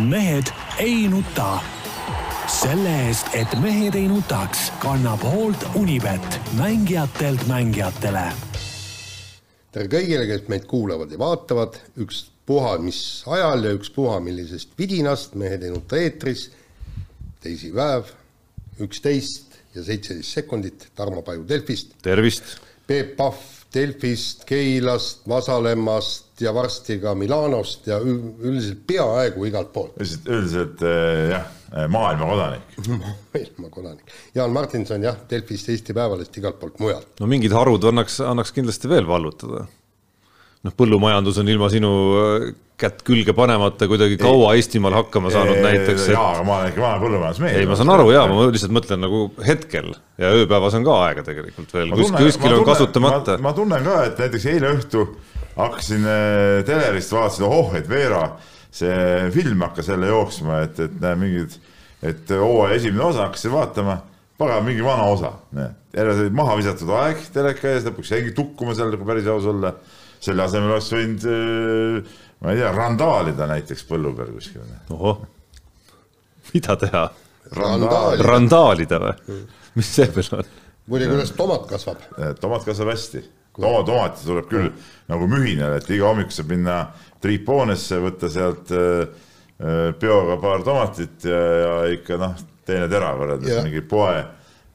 mehed ei nuta. selle eest, et mehed ei nutaks, kannab hoolt Unibet, mängijatelt mängijatele. tere kõigile, kes meid kuulavad ja vaatavad, ükspuha mis ajal ja ükspuha millisest vidinast, Mehed ei nuta eetris, teisipäev, üksteist ja seitseteist sekundit, Tarmo Paju Delfist, tervist! Peep Pahv Delfist, Keilast, Vasalemmast ja varsti ka Milanost ja ül- üldiselt peaaegu igalt poolt üldiselt, üldiselt eh, jah, maailma kodanik. maailma kodanik. Jaan Martinson jah, Delfist, Eesti Päevalehest, igalt poolt mujalt. no mingid harud annaks, annaks kindlasti veel vallutada. noh, põllumajandus on ilma sinu äh, kätt külge panemata kuidagi kaua Eestimaal hakkama saanud näiteks, jaa, aga ma olen ikka vana põllumajandusmees. ei, ma saan aru jaa, ma lihtsalt mõtlen nagu hetkel ja ööpäevas on ka aega tegelikult veel, kuskil, kuskil on kasutamata. ma tunnen ka, et näiteks eile õhtu hakkasin äh, telerist, vaatasin, ohoh, et Veera see film hakkas jälle jooksma, et, et näe mingid, et hooaja esimene osa hakkasin vaatama, pagan mingi vana osa, jälle see maha visatud aeg teleka ees, lõpuks jäingi tukkuma seal, kui päris aus olla. selle asemel oleks võinud, ma ei tea, randaalida näiteks põllu peal kuskil. ohoh, mida teha? Randaali. randaalida või? mis see veel on? muide, kuidas tomat kasvab? tomat kasvab hästi. toma, tomati tuleb küll nagu mühinal, et iga hommik saab minna triipoonesse, võtta sealt äh, äh, peoga paar tomatit ja, ja ikka noh, teine tera võrreldes Jah. mingi poe,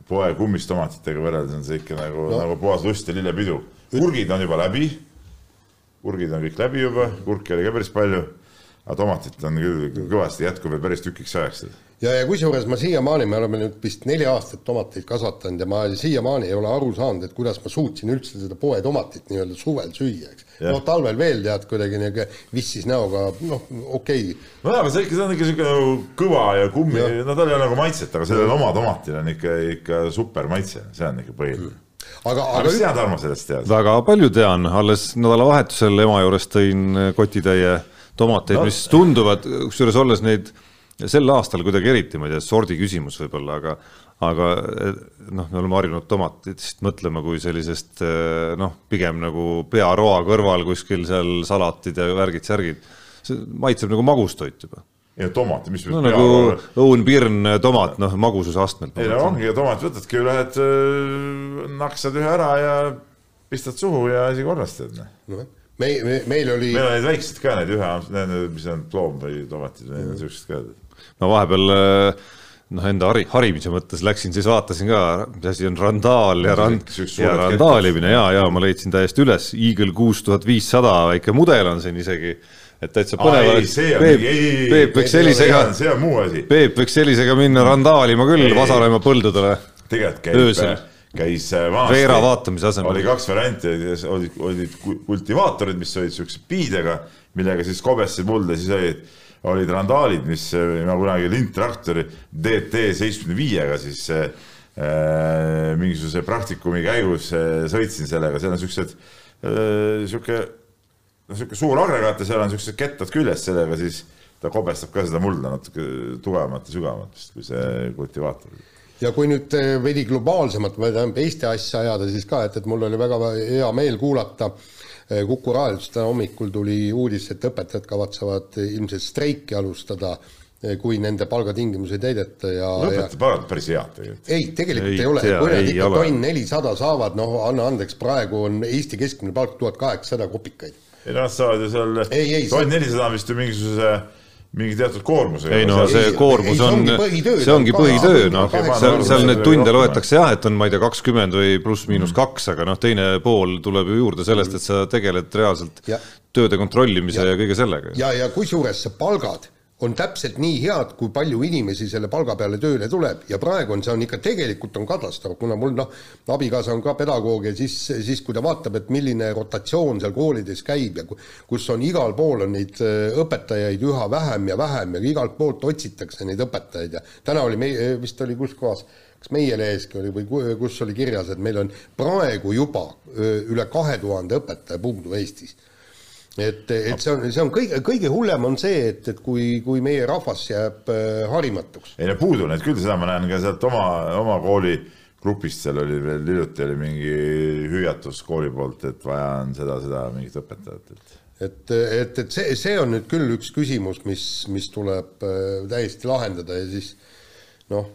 poe kummistomatitega võrreldes on see ikka nagu no., nagu puhas lust ja lillepidu. kurgid on juba läbi. kurgid on kõik läbi juba, kurki oli ka päris palju. Aga tomatit on küll kõvasti, jätkub veel päris tükiks ajaks ja, ja kusjuures ma siiamaani, me oleme nüüd vist neli aastat tomateid kasvatanud ja ma siiamaani ei ole aru saanud, et kuidas ma suutsin üldse seda poetomatit nii-öelda suvel süüa, eks. Noh, talvel veel tead kuidagi niisugune vissis näoga, noh, okei okay.. no jaa, aga see ikka, see on ikka siuke nagu kõva ja kummi no tal ei ole nagu maitset, aga sellel oma tomatil on ikka, ikka super maitse, see on ikka põhiline. aga, aga aga mis sina, Tarmo, sellest tead? väga palju tean, alles nädalavahetusel ema juures tõin kotitäie tomateid No. mis tunduvad, kusjuures olles neid sel aastal kuidagi eriti, ma ei tea, sordi küsimus võib-olla, aga aga eh, noh, me oleme harjunud tomatitest mõtlema kui sellisest eh, noh, pigem nagu pearoa kõrval kuskil seal salatid ja värgid-särgid. see maitseb nagu magustoit juba. ja tomat, mis no nagu õun, pirn, tomat, noh, magususe astmel. ei no ongi ja tomat võtadki, lähed, naksad ühe ära ja pistad suhu ja asi korras tead. noh, me, me, meil oli meil on neid väikseid ka neid ühe, need, mis on ploom või tomatid, need on siuksed ka. ma vahepeal eh, noh, enda hari, harimise mõttes läksin, siis vaatasin ka, mis asi on randaal ja rand- ja randaalimine ja, ja ma leidsin täiesti üles, Eagle kuus tuhat viissada, väike mudel on siin isegi, et täitsa põnev on Peep Peep võiks sellisega, see on muu asi. Peep võiks sellisega minna randaalima küll. Vasalemma põldudele. tegelikult käib käis äh, vanasti. Veera vaatamise asemel. oli kaks varianti, olid, olid ku- kultivaatorid, mis olid siukse piidega, millega siis kobestasid mulda, siis olid, olid randaalid, mis äh, ma kunagi lindtraktori DT seitsmekümne viiega siis äh, äh, mingisuguse praktikumi käigus äh, sõitsin sellega, seal on siuksed äh, sihuke, sihuke suur agregaat ja seal on siuksed kettad küljes, sellega siis ta kobestab ka seda mulda natuke tugevamalt ja sügavamalt vist kui see kultivaator ja kui nüüd eh, veidi globaalsemalt tähendab Eesti asja ajada, siis ka, et, et mul oli väga hea meel kuulata eh, Kuku raadios täna hommikul tuli uudis, et õpetajad kavatsevad ilmselt streiki alustada, kui nende palgatingimusi ei täideta ja, ja lõpetajate palgad päris head tegelikult. ei, tegelikult ei, Ei ole, kui nad ikka tonn nelisada saavad, noh, anna andeks, praegu on Eesti keskmine palk tuhat kaheksasada kopikaid. ei no nad saavad ju seal tonn nelisada on vist ju mingisuguse mingi teatud koormusega. ei no see ei, koormus on see ongi põhitöö, noh, seal, seal neid tunde loetakse jah, et on, ma ei tea, kakskümmend või pluss-miinus kaks, aga noh, teine pool tuleb ju juurde sellest, et sa tegeled reaalselt Ja. tööde kontrollimise ja, ja kõige sellega. ja, ja kusjuures see palgad on täpselt nii head, kui palju inimesi selle palga peale tööle tuleb. Ja praegu on see on ikka tegelikult on katastroof, kuna mul noh, abikaasa on ka pedagoog ja siis, siis kui ta vaatab, et milline rotatsioon seal koolides käib ja ku- kus on igal pool on neid äh, õpetajaid üha vähem ja vähem ja igalt poolt otsitakse neid õpetajaid ja täna oli meie, vist oli kus kohas, kas meie leheski oli või ku- kus oli kirjas, et meil on praegu juba öö, üle kahe tuhande õpetaja puudu Eestis et, et see on, see on kõige, kõige hullem on see, et, et kui, kui meie rahvas jääb äh, harimatuks. ei no puudu neid küll, seda ma näen ka sealt oma, oma kooli grupist, seal oli veel hiljuti oli mingi hüüatus kooli poolt, et vaja on seda, seda mingit õpetajat, et et, et, et see, see on nüüd küll üks küsimus, mis, mis tuleb äh, täiesti lahendada ja siis noh,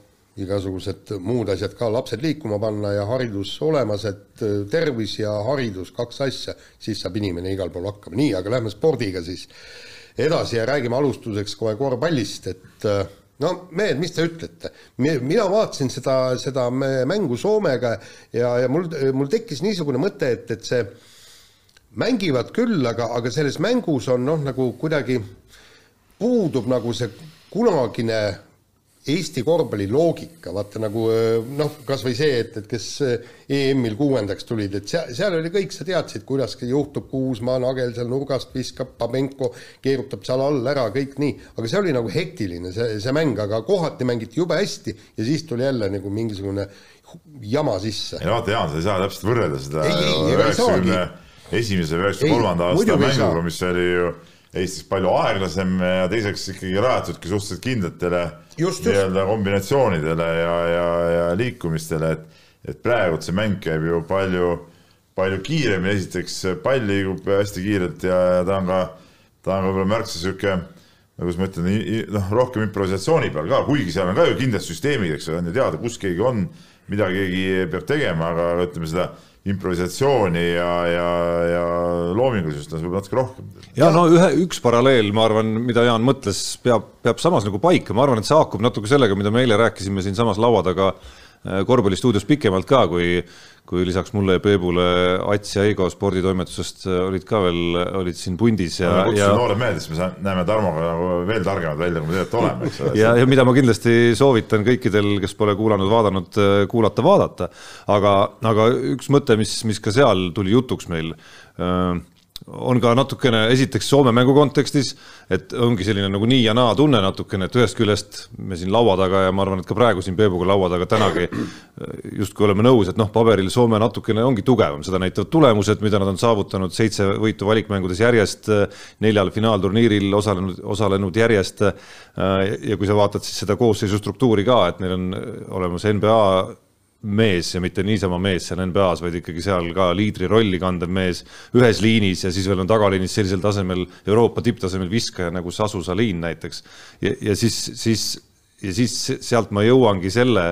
igasugused muud asjad ka, lapsed liikuma panna ja haridus olemas, et äh, tervis ja haridus, kaks asja, siis saab inimene igal pool hakkama. nii, aga lähme spordiga siis edasi ja räägime alustuseks kohe korvpallist, et äh, no mehed, mis te ütlete? mina vaatasin seda, seda mängu Soomega ja, ja mul, mul tekkis niisugune mõte, et, et see mängivad küll, aga, aga selles mängus on noh, nagu kuidagi puudub nagu see kunagine Eesti korvpalli loogika, vaata nagu noh, kas või see, et, et kes EM-il kuuendaks tulid, et seal, seal oli kõik, sa teadsid, kuidas juhtub, Kuusmaa nagel seal nurgast viskab, Pabenko keerutab seal all ära, kõik nii, aga see oli nagu hektiline, see, see mäng, aga kohati mängiti jube hästi ja siis tuli jälle nagu mingisugune jama sisse. ei no vaata, Jaan, sa ei saa täpselt võrrelda seda üheksakümne esimese üheksakümne kolmanda aasta mänguga, mis oli ju Eestis palju aeglasem ja teiseks ikkagi rajatudki suhteliselt kindlatele nii-öelda kombinatsioonidele ja, ja, ja liikumistele, et, et praegu see mäng käib ju palju, palju kiiremini, esiteks pall liigub hästi kiirelt ja, ja ta on ka, ta on võib-olla märksa sihuke nagu ma ütlen, noh, rohkem improvisatsiooni peal ka, kuigi seal on ka ju kindlad süsteemid, eks ole, on ju teada, kus keegi on, mida keegi peab tegema, aga ütleme seda improvisatsiooni ja, ja, ja loomingulisust on võib-olla natuke rohkem. ja no ühe, üks paralleel, ma arvan, mida Jaan mõtles, peab, peab samas nagu paika, ma arvan, et see haakub natuke sellega, mida me eile rääkisime siinsamas laua taga äh, korvpallistuudios pikemalt ka, kui kui lisaks mulle ja Peebule Ats ja Eigo sporditoimetusest äh, olid ka veel, olid siin pundis ja no,. ja noored mehed, siis me näeme Tarmoga nagu veel targemad välja, kui me tegelikult oleme, eks ole. ja, ja mida ma kindlasti soovitan kõikidel, kes pole kuulanud, vaadanud, äh, kuulata, vaadata. aga, aga üks mõte, mis, mis ka seal tuli jutuks meil äh, on ka natukene, esiteks Soome mängu kontekstis, et ongi selline nagu nii ja naa tunne natukene, et ühest küljest me siin laua taga ja ma arvan, et ka praegu siin Peebuga laua taga tänagi justkui oleme nõus, et noh, paberil Soome natukene ongi tugevam, seda näitavad tulemused, mida nad on saavutanud, seitse võitu valikmängudes järjest, neljal finaalturniiril osalenud, osalenud järjest. ja kui sa vaatad siis seda koosseisu struktuuri ka, et neil on olemas NBA mees ja mitte niisama mees seal NBA-s, vaid ikkagi seal ka liidri rolli kandev mees ühes liinis ja siis veel on tagaliinis sellisel tasemel Euroopa tipptasemel viskaja nagu Sasu Salin näiteks. ja, ja siis, siis ja siis sealt ma jõuangi selle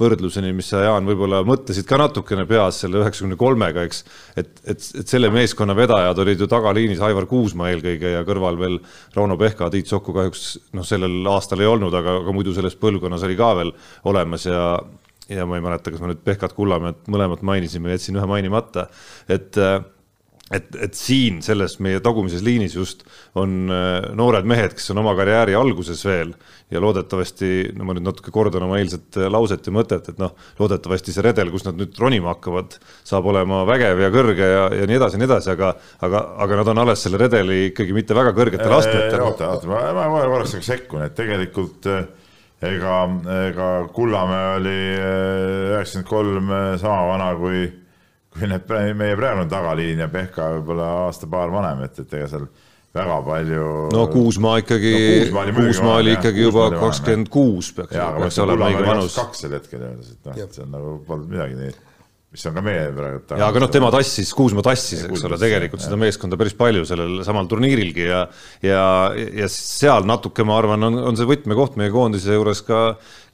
võrdluseni, mis sa, Jaan, võib-olla mõtlesid ka natukene peas selle üheksakümne kolmega, eks. et, et, et selle meeskonna vedajad olid ju tagaliinis Aivar Kuusma eelkõige ja kõrval veel Rauno Pehka, Tiit Sokku kahjuks noh, sellel aastal ei olnud, aga, aga muidu selles põlvkonnas oli ka veel olemas ja, ja ma ei mäleta, kas ma nüüd Pehkat Kullamäed mõlemat mainisin või jätsin ühe mainimata, et et, et siin selles meie tagumises liinis just on äh, noored mehed, kes on oma karjääri alguses veel ja loodetavasti, no ma nüüd natuke kordan oma eilset äh, lauset ja mõtet, et noh, loodetavasti see redel, kus nad nüüd ronima hakkavad, saab olema vägev ja kõrge ja, ja nii edasi ja nii edasi, aga, aga, aga nad on alles selle redeli ikkagi mitte väga kõrgetel astmetel. oota, oota, ma, ma, ma korraks sekkun, et tegelikult äh, ega, ega Kullamäe oli äh, üheksakümmend kolm äh, sama vana kui, kui need meie praegune tagaliin ja Pehka võib-olla aasta-paar vanem, et, et ega seal väga palju. no Kuusmaa ikkagi no,, Kuusmaa oli ikkagi juba kakskümmend kuus peaks, peaks olema õige vanus. kaks sel hetkel et noh, see on nagu polnud midagi nii mis on ka meie praegu. ja aga noh, tema tassis, Kuusma tassis, eks ole, tegelikult seda meeskonda päris palju sellel samal turniirilgi ja ja, ja seal natuke, ma arvan, on, on see võtmekoht meie koondise juures ka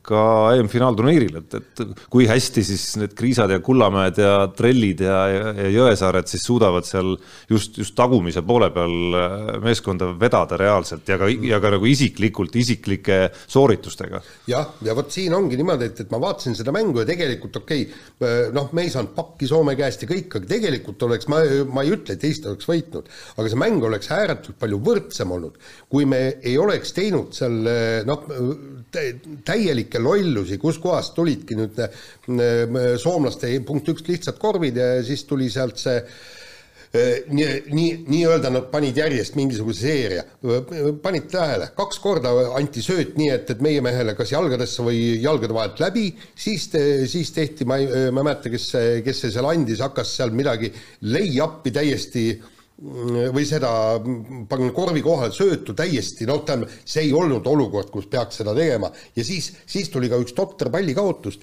ka EM-finaalturniiril, et, et kui hästi siis need Kriisad ja Kullamäed ja Trellid ja, ja, ja Jõesaared siis suudavad seal just, just tagumise poole peal äh, meeskonda vedada reaalselt ja ka, ja ka nagu isiklikult, isiklike sooritustega. jah, ja vot siin ongi niimoodi, et, et ma vaatasin seda mängu ja tegelikult okei okay,, äh, noh, me ei saanud pakki Soome käest ja kõik, aga tegelikult oleks, ma, ma ei ütle, et Eesti oleks võitnud, aga see mäng oleks ääretult palju võrdsem olnud, kui me ei oleks teinud seal noh, täielikke kõike lollusi, kuskohast tulidki nüüd äh, soomlaste punkt üks lihtsad korvid ja siis tuli sealt see äh, nii, nii, nii-öelda nad panid järjest mingisuguse seeria. panid tähele, kaks korda anti sööt nii, et, et meie mehele kas jalgadesse või jalgade vahelt läbi, siis te,, siis tehti, ma ei, ma ei mäleta, kes kes see seal andis, hakkas seal midagi lay-up'i täiesti äh, või seda panin korvi kohal söötu täiesti, noh, tähendab, see ei olnud olukord, kus peaks seda tegema. Ja siis, siis tuli ka üks totter pallikaotus.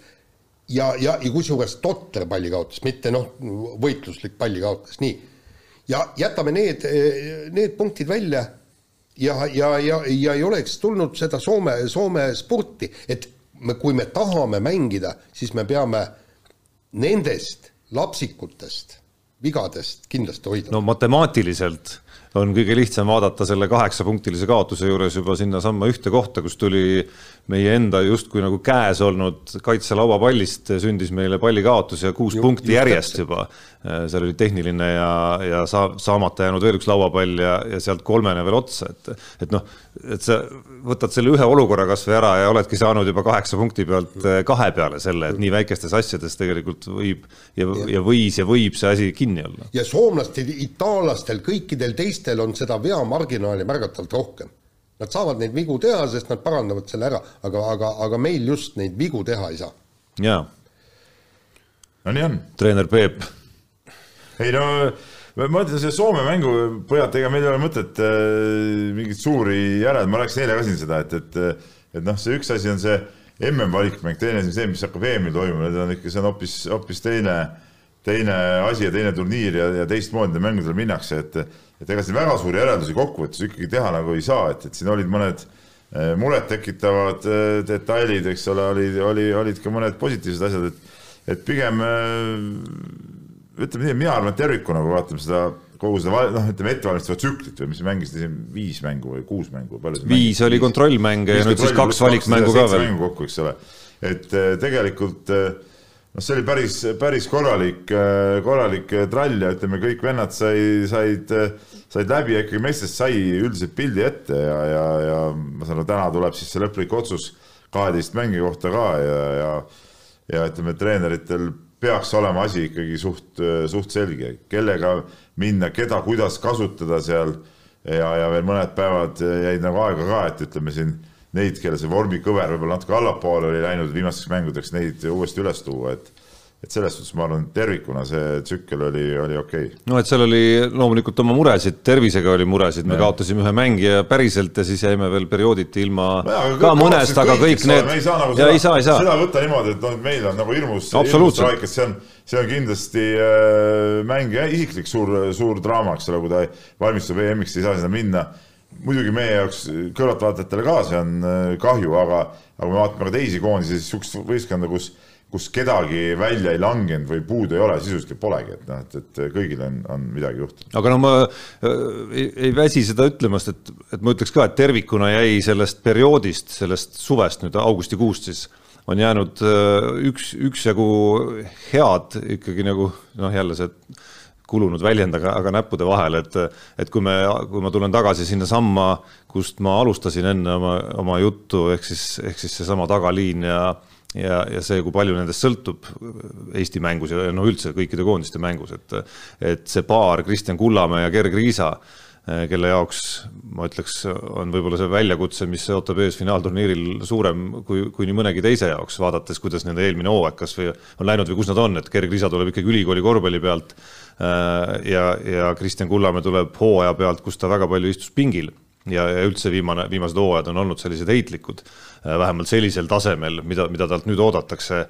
Ja, ja, ja kusjuures totter pallikaotus, mitte noh, võitluslik pallikaotus, nii. ja jätame need, need punktid välja. Ja, ja, ja, ja ei oleks tulnud seda Soome, Soome spurti, et me, kui me tahame mängida, siis me peame nendest lapsikutest, vigadest kindlasti hoidma. no matemaatiliselt on kõige lihtsam vaadata selle kaheksapunktilise kaotuse juures juba sinnasamma ühte kohta, kus tuli meie enda justkui nagu käes olnud kaitselauapallist sündis meile pallikaotus ja kuus Ju, punkti järjest täpselt. juba. seal oli tehniline ja, ja saa-, saamata jäänud veel üks lauapall ja, ja sealt kolmene veel otsa, et, et noh, et sa võtad selle ühe olukorra kasvõi ära ja oledki saanud juba kaheksa punkti pealt kahe peale selle, et nii väikestes asjades tegelikult võib ja, ja võis ja võib see asi kinni olla. ja soomlastel, itaallastel, kõikidel teistel on seda veamarginaali märgatavalt rohkem Nad saavad neid vigu teha, sest nad parandavad selle ära, aga, aga, aga meil just neid vigu teha ei saa. jaa. no nii on. treener Peep. ei no ma ütlen selle Soome mängu pojad, ega meil ei ole mõtet äh, mingeid suuri järel, ma rääkisin eile ka siin seda, et, et, et noh, see üks asi on see MM-valikmäng, teine asi on see, mis hakkab EM-il toimuma, need on ikka, see on hoopis, hoopis teine, teine asi ja teine turniir ja, ja teistmoodi mängudele minnakse, et et ega siin väga suuri järeldusi kokkuvõttes ikkagi teha nagu ei saa, et, et siin olid mõned eh, murettekitavad eh, detailid, eks ole, oli, oli, olid ka mõned positiivsed asjad, et, et pigem eh, ütleme nii, mina arvan, et tervikuna, kui vaatame seda kogu seda noh, ütleme ettevalmistavat tsüklit või mis mängisite siin viis mängu või kuus mängu, palju viis mängis? oli kontrollmänge ja nüüd siis kaks valikmängu ka veel. kokku, eks ole, et tegelikult äh, noh, see oli päris, päris korralik, korralik trall ja ütleme, kõik vennad sai, said, said läbi ja ikkagi meestest sai üldiselt pildi ette ja, ja, ja ma saan aru, täna tuleb siis see lõplik otsus kaheteist mängi kohta ka ja, ja, ja ütleme, treeneritel peaks olema asi ikkagi suht, suht selge, kellega minna, keda, kuidas kasutada seal. Ja, ja veel mõned päevad jäid nagu aega ka, et ütleme siin neid, kelle see vormikõver võib-olla natuke allapoole oli läinud viimasteks mängudeks, neid uuesti üles tuua, et et selles suhtes ma arvan, tervikuna see tsükkel oli, oli okei okay.. no et seal oli loomulikult oma muresid, tervisega oli muresid, me ja. kaotasime ühe mängija päriselt ja siis jäime veel periooditi ilma no, ka mõnest, aga kõik need. ei saa nagu ja, seda, ei saa, ei saa. seda võtta niimoodi, et noh, et meil on nagu hirmus, hirmus traik, et see on, see on kindlasti äh, mängija isiklik suur, suur draama, eks ole, kui ta valmistub EM-iks, ei saa sinna minna muidugi meie jaoks kõrvaltvaatajatele ka see on äh, kahju, aga, aga kui me vaatame ka teisi koondisi, siis sihukest võistkonda, kus, kus kedagi välja ei langenud või puudu ei ole, sisuliselt polegi, et noh, et, et kõigil on, on midagi juhtunud. aga no ma äh, ei, ei väsi seda ütlemast, et, et ma ütleks ka, et tervikuna jäi sellest perioodist, sellest suvest nüüd augustikuust siis on jäänud üks, üksjagu head ikkagi nagu noh, jälle see kulunud väljend, aga, aga näppude vahel, et, et kui me, kui ma tulen tagasi sinnasamma, kust ma alustasin enne oma, oma juttu, ehk siis, ehk siis seesama tagaliin ja, ja, ja see, kui palju nendest sõltub Eesti mängus ja no üldse kõikide koondiste mängus, et, et see paar Kristjan Kullamäe ja Gerg Riisa, kelle jaoks ma ütleks, on võib-olla see väljakutse, mis ootab ees finaalturniiril suurem kui, kui nii mõnegi teise jaoks, vaadates, kuidas nende eelmine hooaeg kas või on läinud või kus nad on, et Gerg Riisa tuleb ikkagi ülikooli korvpalli pealt Äh, ja, ja Kristjan Kullamäe tuleb hooaja pealt, kus ta väga palju istus pingil ja, ja üldse viimane, viimased hooajad on olnud sellised heitlikud, äh, vähemalt sellisel tasemel, mida, mida talt nüüd oodatakse,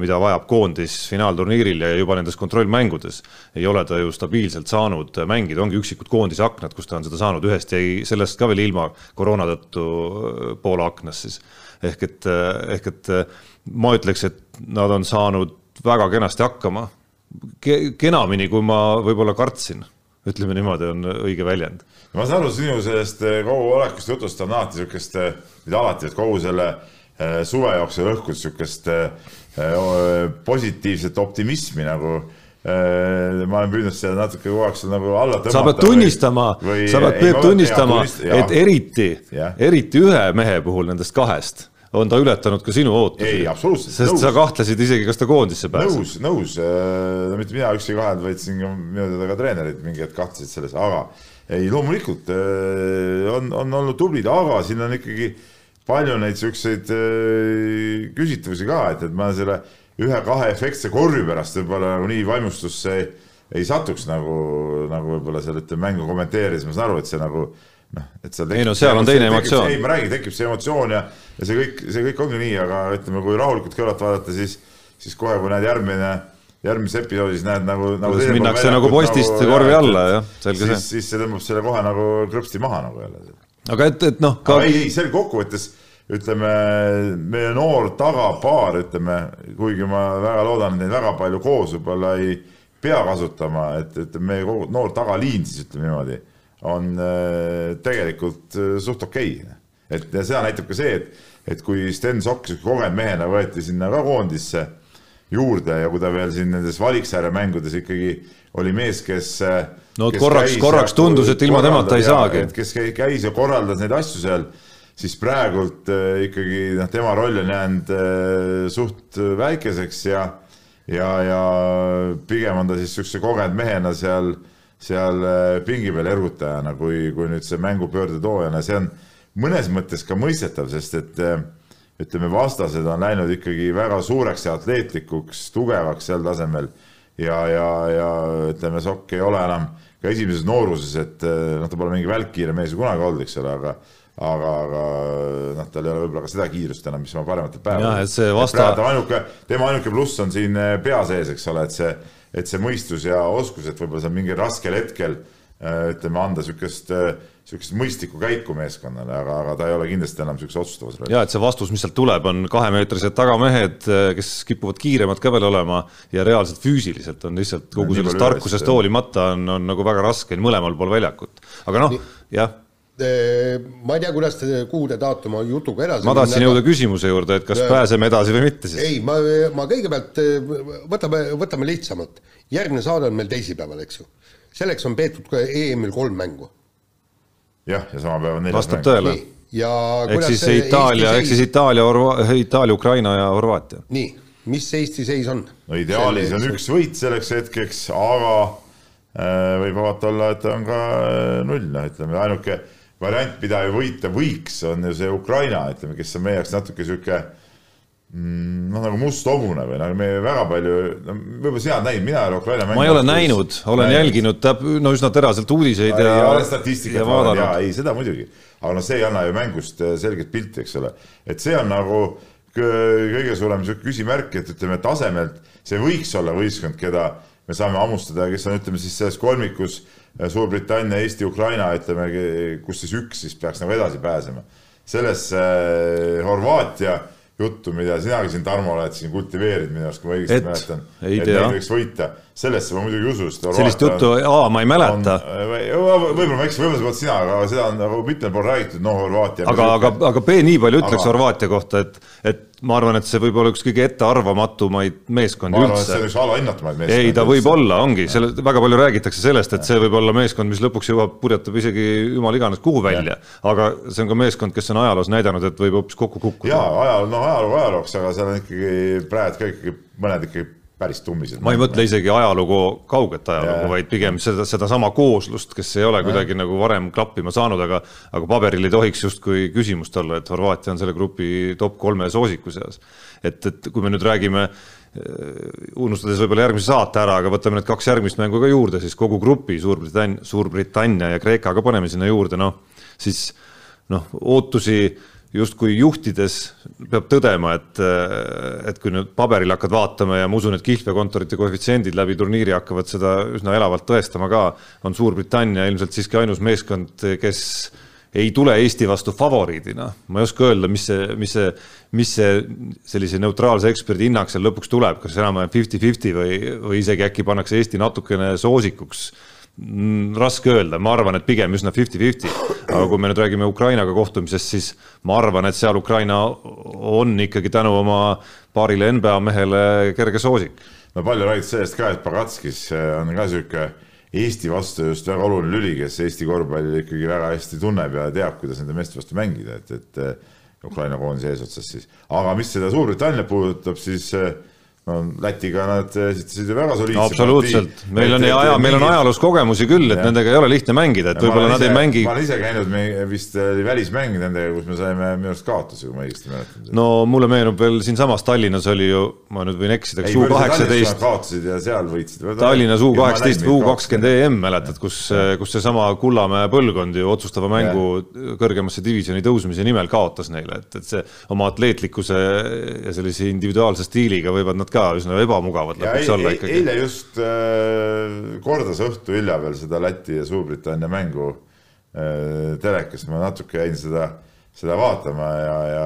mida vajab koondis finaalturniiril ja juba nendes kontrollmängudes. Ei ole ta ju stabiilselt saanud mängida, ongi üksikud koondise aknad, kus ta on seda saanud, ühest jäi sellest ka veel ilma koroona tõttu äh, poole aknast siis. ehk et, ehk et ma ütleks, et nad on saanud väga kenasti hakkama. Kenamini, kui ma võib-olla kartsin, ütleme niimoodi, on õige väljend. ma saan aru sinu sellest eh, kogu olekust jutust on alati niisugust, eh, mitte alati, et kogu selle eh, suve jooksul õhkud niisugust positiivset optimismi nagu ma olen püüdnud seda natuke kogu aeg seal nagu alla tõmmata. sa pead tunnistama, sa pead, Peep, tunnistama, et eriti, eriti ühe mehe puhul nendest kahest on ta ületanud ka sinu ootusi. ei, absoluutselt. sest nõus. sa kahtlesid isegi, kas ta koondisse pääseb. nõus, nõus, äh, mitte mina üksi kahe, vaid siin ka minu teada ka treenerid mingi hetk kahtlesid selles, aga ei, loomulikult äh, on, on olnud tublid, aga siin on ikkagi palju neid siukseid äh, küsitavusi ka, et, et ma selle ühe-kahe efektse korvi pärast võib-olla nagu nii vaimustusse ei, ei satuks nagu, nagu võib-olla seal ütleme mängu kommenteerides, ma saan aru, et see nagu noh, et seal tekib, ei no seal on teine emotsioon. ei, ma räägin, tekib see emotsioon ja, ja see kõik, see kõik ongi nii, aga ütleme, kui rahulikult kõrvalt vaadata, siis, siis kohe, kui näed järgmine, järgmises episoodis näed nagu, nagu. kuidas minnakse nagu postist nagu, korvi alla, jah, selge see. siis see tõmbab selle kohe nagu krõpsti maha nagu jälle. aga et, et noh ka.... ei, ei, see oli kokkuvõttes, ütleme, meie noor tagapaar, ütleme, kuigi ma väga loodan, et neid väga palju koos võib-olla ei pea kasutama, et, et meie kogu noor tagaliin siis ütleme niimoodi, on äh, tegelikult äh, suht okei okay.. Et seda näitab ka see, et, et kui Sten Sokk kogenud mehena võeti sinna ka koondisse juurde ja kui ta veel siin nendes valiksarja mängudes ikkagi oli mees, kes no kes korraks, korraks tundus, et ilma temata ei saagi. kes käis ja korraldas neid asju seal, siis praegult äh, ikkagi noh, tema roll on jäänud äh, suht väikeseks ja ja, ja pigem on ta siis niisuguse kogenud mehena seal, seal äh, pingi peal ergutajana, kui, kui nüüd see mängupöörde toojana, see on mõnes mõttes ka mõistetav, sest et äh, ütleme, vastased on läinud ikkagi väga suureks ja atleetlikuks, tugevaks seal tasemel ja, ja, ja ütleme, Sokk ei ole enam ka esimeses nooruses, et eh, noh, ta pole mingi välkkiire mees ju kunagi olnud, eks ole, aga aga, aga noh, tal ei ole võib-olla ka seda kiirust enam, mis oma parematel päevadel. jah, et see vasta. ainuke, tema ainuke pluss on siin eh, pea sees, eks ole, et see, et see mõistus ja oskus, et võib-olla seal mingil raskel hetkel ütleme, anda niisugust niisugust mõistlikku käiku meeskonnale, aga, aga ta ei ole kindlasti enam niisuguse otsustavas rollis. ja et see vastus, mis sealt tuleb, on kahemeetrised tagamehed, kes kipuvad kiiremad ka veel olema ja reaalselt füüsiliselt on lihtsalt kogu sellest tarkusest hoolimata on, on nagu väga raske mõlemal pool väljakut. aga noh, jah ma ei tea, kuidas te, kuhu te tahate oma jutuga edasi ma tahtsin jõuda küsimuse juurde, et kas ja, pääseme edasi või mitte siis? ei, ma, ma kõigepealt võtame, võtame lihtsamalt. järgmine saade on meil teisipäeval, eks ju. selleks on peetud ka EM-il kolm mängu jah, ja sama päev on neljas vastab tõele. ja ehk siis Itaalia, ehk siis Itaalia, Itaalia, Ukraina ja Horvaatia. nii, mis Eesti seis on? no ideaalis on üks võit selleks hetkeks, aga äh, võib vabalt olla, et on ka äh, null, noh, ütleme ainuke variant, mida ju võita võiks, on ju see Ukraina, ütleme, kes on meie jaoks natuke Mm, noh, nagu must hobune või nagu me väga palju, no võib-olla sina oled näinud, mina ei ole Ukraina mängu. ma ei ole näinud, olen näinud. jälginud no üsna teraselt uudiseid ja, ja, ja statistikat vaadanud ja ei, seda muidugi. aga noh, see ei anna ju mängust äh, selget pilti, eks ole. et see on nagu kõige suurem niisugune küsimärk, et ütleme, tasemelt see võiks olla võistkond, keda me saame hammustada, kes on, ütleme siis selles kolmikus äh, Suurbritannia, Eesti, Ukraina, ütleme, kus siis üks siis peaks nagu edasi pääsema. sellesse äh, Horvaatia juttu, mida sinagi siin, Tarmo, oled siin kultiveerinud minu arust, kui ma õigesti mäletan. et neil võiks võita, sellesse ma muidugi ei usu, sest sellist juttu, aa, ma ei mäleta. võib-olla ma eksin, võib-olla sa polnud sina, aga seda on nagu mitmel pool räägitud, noh, Horvaatia. aga, aga, aga B nii palju ütleks. Horvaatia kohta, et, et ma arvan, et see võib olla üks kõige ettearvamatumaid meeskondi üldse. ma arvan, et see on üks alahinnatumaid meeskondi. ei, ta võib olla, ongi, selle, väga palju räägitakse sellest, et see võib olla meeskond, mis lõpuks jõuab, purjetab isegi jumal iganes kuhu välja. aga see on ka meeskond, kes on ajaloos näidanud, et võib hoopis kokku kukkuda. jaa, ajaloo, no ajaloo ajalooks, aga seal on ikkagi praegu ka ikkagi mõned ikkagi päris tummised. ma ei mõtle isegi ajalugu, kauget ajalugu, vaid pigem seda, sedasama kooslust, kes ei ole ja. kuidagi nagu varem klappima saanud, aga aga paberil ei tohiks justkui küsimust olla, et Horvaatia on selle grupi top kolme soosiku seas. et, et kui me nüüd räägime unustades võib-olla järgmise saate ära, aga võtame need kaks järgmist mängu ka juurde, siis kogu grupi Suurbritannia, Suurbritannia ja Kreeka ka paneme sinna juurde, noh, siis noh, ootusi justkui juhtides peab tõdema, et, et kui nüüd paberil hakkad vaatama ja ma usun, et kihlveokontorite koefitsiendid läbi turniiri hakkavad seda üsna elavalt tõestama ka, on Suurbritannia ilmselt siiski ainus meeskond, kes ei tule Eesti vastu favoriidina. ma ei oska öelda, mis see, mis see, mis see sellise neutraalse eksperdi hinnang seal lõpuks tuleb, kas enam-vähem fifty-fifty või, või isegi äkki pannakse Eesti natukene soosikuks Mm, raske öelda, ma arvan, et pigem üsna fifty-fifty, aga kui me nüüd räägime Ukrainaga kohtumisest, siis ma arvan, et seal Ukraina on ikkagi tänu oma paarile NBA mehele kerge soosik. no palju räägitakse sellest ka, et Pagatskis on ka sihuke Eesti vastu just väga oluline lüli, kes Eesti korvpalli ikkagi väga hästi tunneb ja teab, kuidas nende meeste vastu mängida, et, et Ukraina koondise eesotsas siis. aga mis seda Suurbritanniat puudutab, siis no Lätiga nad esitasid ju väga soliidse no, absoluutselt, meil on ja aja, meil on ajaloos kogemusi küll, et ja. nendega ei ole lihtne mängida, et võib-olla nad ei mängi. ma olen ise käinud, me vist oli välismäng nendega, kus me saime minu arust kaotusi, kui ma õigesti mäletan. no mulle meenub veel siinsamas Tallinnas oli ju, ma nüüd võin eksida, kas U kaheksateist. kaotasid ja seal võitsid. Tallinnas U kaheksateist või U kakskümmend EM mäletad, kus, kus seesama Kullamäe põlvkond ju otsustava mängu ja. kõrgemasse divisjoni tõusmise nimel kaotas neile, et, et see oma atleetlikkuse ja sellise individuaalse stiiliga võivad nad ka üsna ebamugavad lõpuks olla ikkagi. eile just äh, kordas õhtu hilja veel seda Läti ja Suurbritannia mängu äh, telekast, ma natuke jäin seda, seda vaatama ja, ja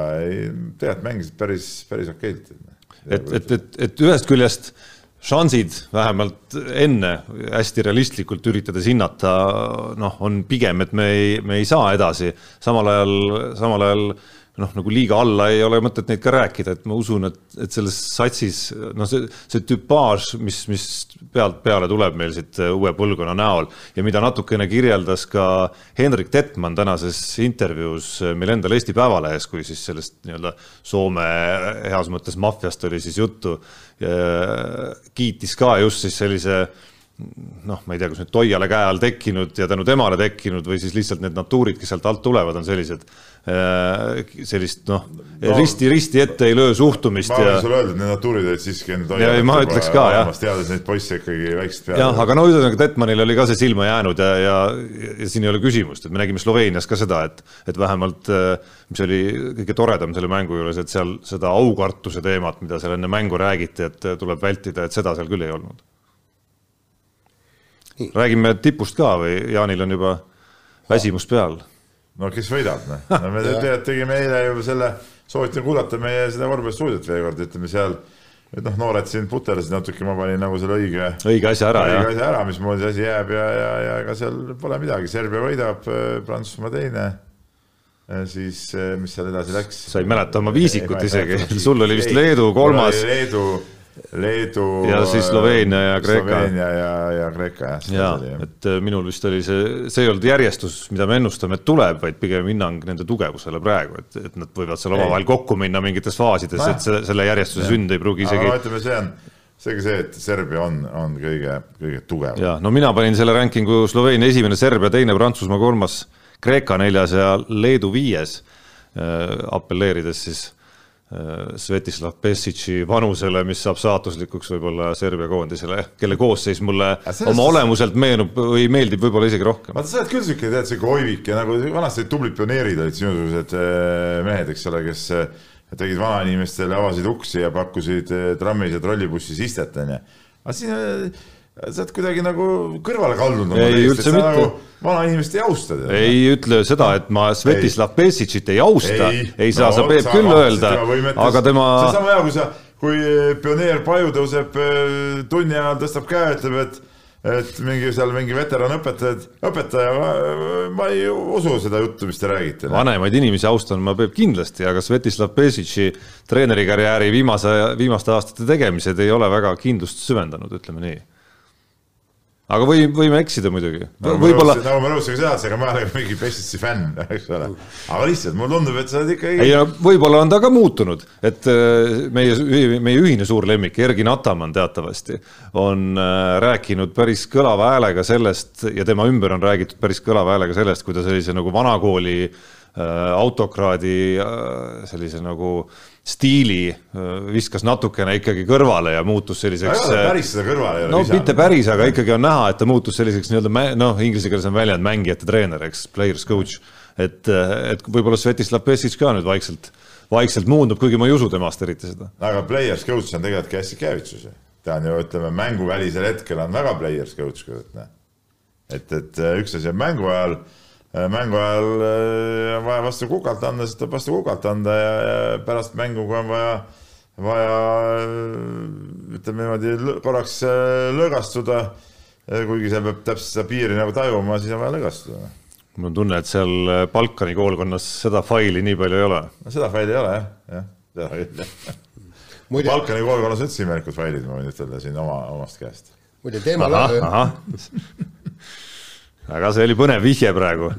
tegelikult mängisid päris, päris okeilt. et, et, et, et ühest küljest šansid vähemalt enne hästi realistlikult üritades hinnata, noh, on pigem, et me ei, me ei saa edasi, samal ajal, samal ajal noh, nagu liiga alla ei ole mõtet neid ka rääkida, et ma usun, et, et selles satsis noh, see, see tüpaaž, mis, mis pealt peale tuleb meil siit uue põlvkonna näol ja mida natukene kirjeldas ka Henrik Tetman tänases intervjuus meil endal Eesti Päevalehes, kui siis sellest nii-öelda Soome heas mõttes maffiast oli siis juttu. kiitis ka just siis sellise noh, ma ei tea, kas nüüd Toiale käe all tekkinud ja tänu temale tekkinud või siis lihtsalt need natuurid, kes sealt alt tulevad, on sellised Äh, sellist noh no,, risti, risti ette ei löö suhtumist. ma võin ja... sulle öelda, et need natuurid olid siiski enne ja ma ütleks ka jah. teades neid poisse ikkagi väiksest peale. jah, aga no ühesõnaga Detmanil oli ka see silma jäänud ja, ja, ja siin ei ole küsimust, et me nägime Sloveenias ka seda, et, et vähemalt äh, mis oli kõige toredam selle mängu juures, et seal seda aukartuse teemat, mida seal enne mängu räägiti, et tuleb vältida, et seda seal küll ei olnud. Räägime tipust ka või Jaanil on juba väsimus peal no kes võidab, noh. no me tegelikult tegime eile ju selle, soovitan kuulata meie seda korvpallistuudiot veel kord, ütleme seal, et noh, noored siin puterdasid natuke, ma panin nagu selle õige. õige asja ära, jah. õige asja ära, mismoodi see asi jääb ja, ja, ja ega seal pole midagi, Serbia võidab, Prantsusmaa teine siis mis seal edasi läks? sa ei mäleta oma viisikut ei, isegi, sul oli vist Leedu kolmas. Leedu Leedu. ja siis Sloveenia ja Kreeka. Sloveenia ja, ja Kreeka jah. ja, et äh, minul vist oli see, see ei olnud järjestus, mida me ennustame, et tuleb, vaid pigem hinnang nende tugevusele praegu, et, et nad võivad seal omavahel kokku minna mingites faasides et selle, selle järjestuse ja. sünd ei pruugi isegi. ütleme, see on seegi see, et Serbia on, on kõige, kõige tugevam. ja no mina panin selle rankingu Sloveenia esimene, Serbia teine, Prantsusmaa kolmas, Kreeka neljas ja Leedu viies äh,. apelleerides siis Svetislav Pessic'i vanusele, mis saab saatuslikuks võib-olla Serbia koondisele, kelle koosseis mulle sellest... oma olemuselt meenub või meeldib võib-olla isegi rohkem. vaata, sa oled küll siuke, tead, siuke oivik ja nagu vanasti tublid pioneerid olid sinusugused äh, mehed, eks ole, kes äh, tegid vanainimestele, avasid uksi ja pakkusid trammis ja trollibussis istet, onju. aga siin sa oled kuidagi nagu kõrvale kaldunud. ei, üldse mitte nagu vanainimest ei austa. ei ütle seda, et ma Svetislav Pesicit ei austa, ei, ei saa no,, sa Peep küll öelda, aga tema. see on sama hea, kui sa, kui pioneer Paju tõuseb äh, tunni ajal, tõstab käe, ütleb, et et mingi seal mingi veteranõpetajad, õpetaja, ma ei usu seda juttu, mis te räägite. vanemaid inimesi austan ma Peep kindlasti, aga Svetislav Pesic'i treenerikarjääri viimase, viimaste aastate tegemised ei ole väga kindlust süvendanud, ütleme nii aga või, võime eksida muidugi no,. võib-olla. nagu ma nõustusin ka seadusega, ma olen mingi Pestitsi fänn, eks ole. aga lihtsalt mulle tundub, et sa oled ikkagi. ei võib-olla on ta ka muutunud, et äh, meie, meie ühine suur lemmik, Ergi Natamann teatavasti on äh, rääkinud päris kõlava häälega sellest ja tema ümber on räägitud päris kõlava häälega sellest, kui ta sellise nagu vanakooli äh, autokraadi sellise nagu äh, stiili viskas natukene ikkagi kõrvale ja muutus selliseks. päris seda kõrvale ei ole. no visanud. mitte päris, aga ikkagi on näha, et ta muutus selliseks nii-öelda noh, inglise keeles on väljend mängijate treener, eks, players coach. et, et võib-olla Svetislav Pesic ka nüüd vaikselt, vaikselt muundub, kuigi ma ei usu temast eriti seda. aga players coach on tegelikult ka hästi käivitsus ju. ta on ju, ütleme mänguvälisel hetkel on väga players coach, et, et üks asi on mängu ajal Äh, mängu ajal äh, on vaja vastu kukalt anda, siis tuleb vastu kukalt anda ja, ja pärast mängu, kui on vaja, vaja äh, ütleme niimoodi korraks lõõgastuda, kuigi seal peab täpselt seda piiri nagu tajuma, siis on vaja lõõgastuda. mul on tunne, et seal Balkani koolkonnas seda faili nii palju ei ole. no seda faili ei ole jah, jah, seda küll jah. Balkani koolkonnas üldse imelikud failid, ma võin ütelda siin oma, omast käest. muide teema. aga see oli põnev vihje praegu.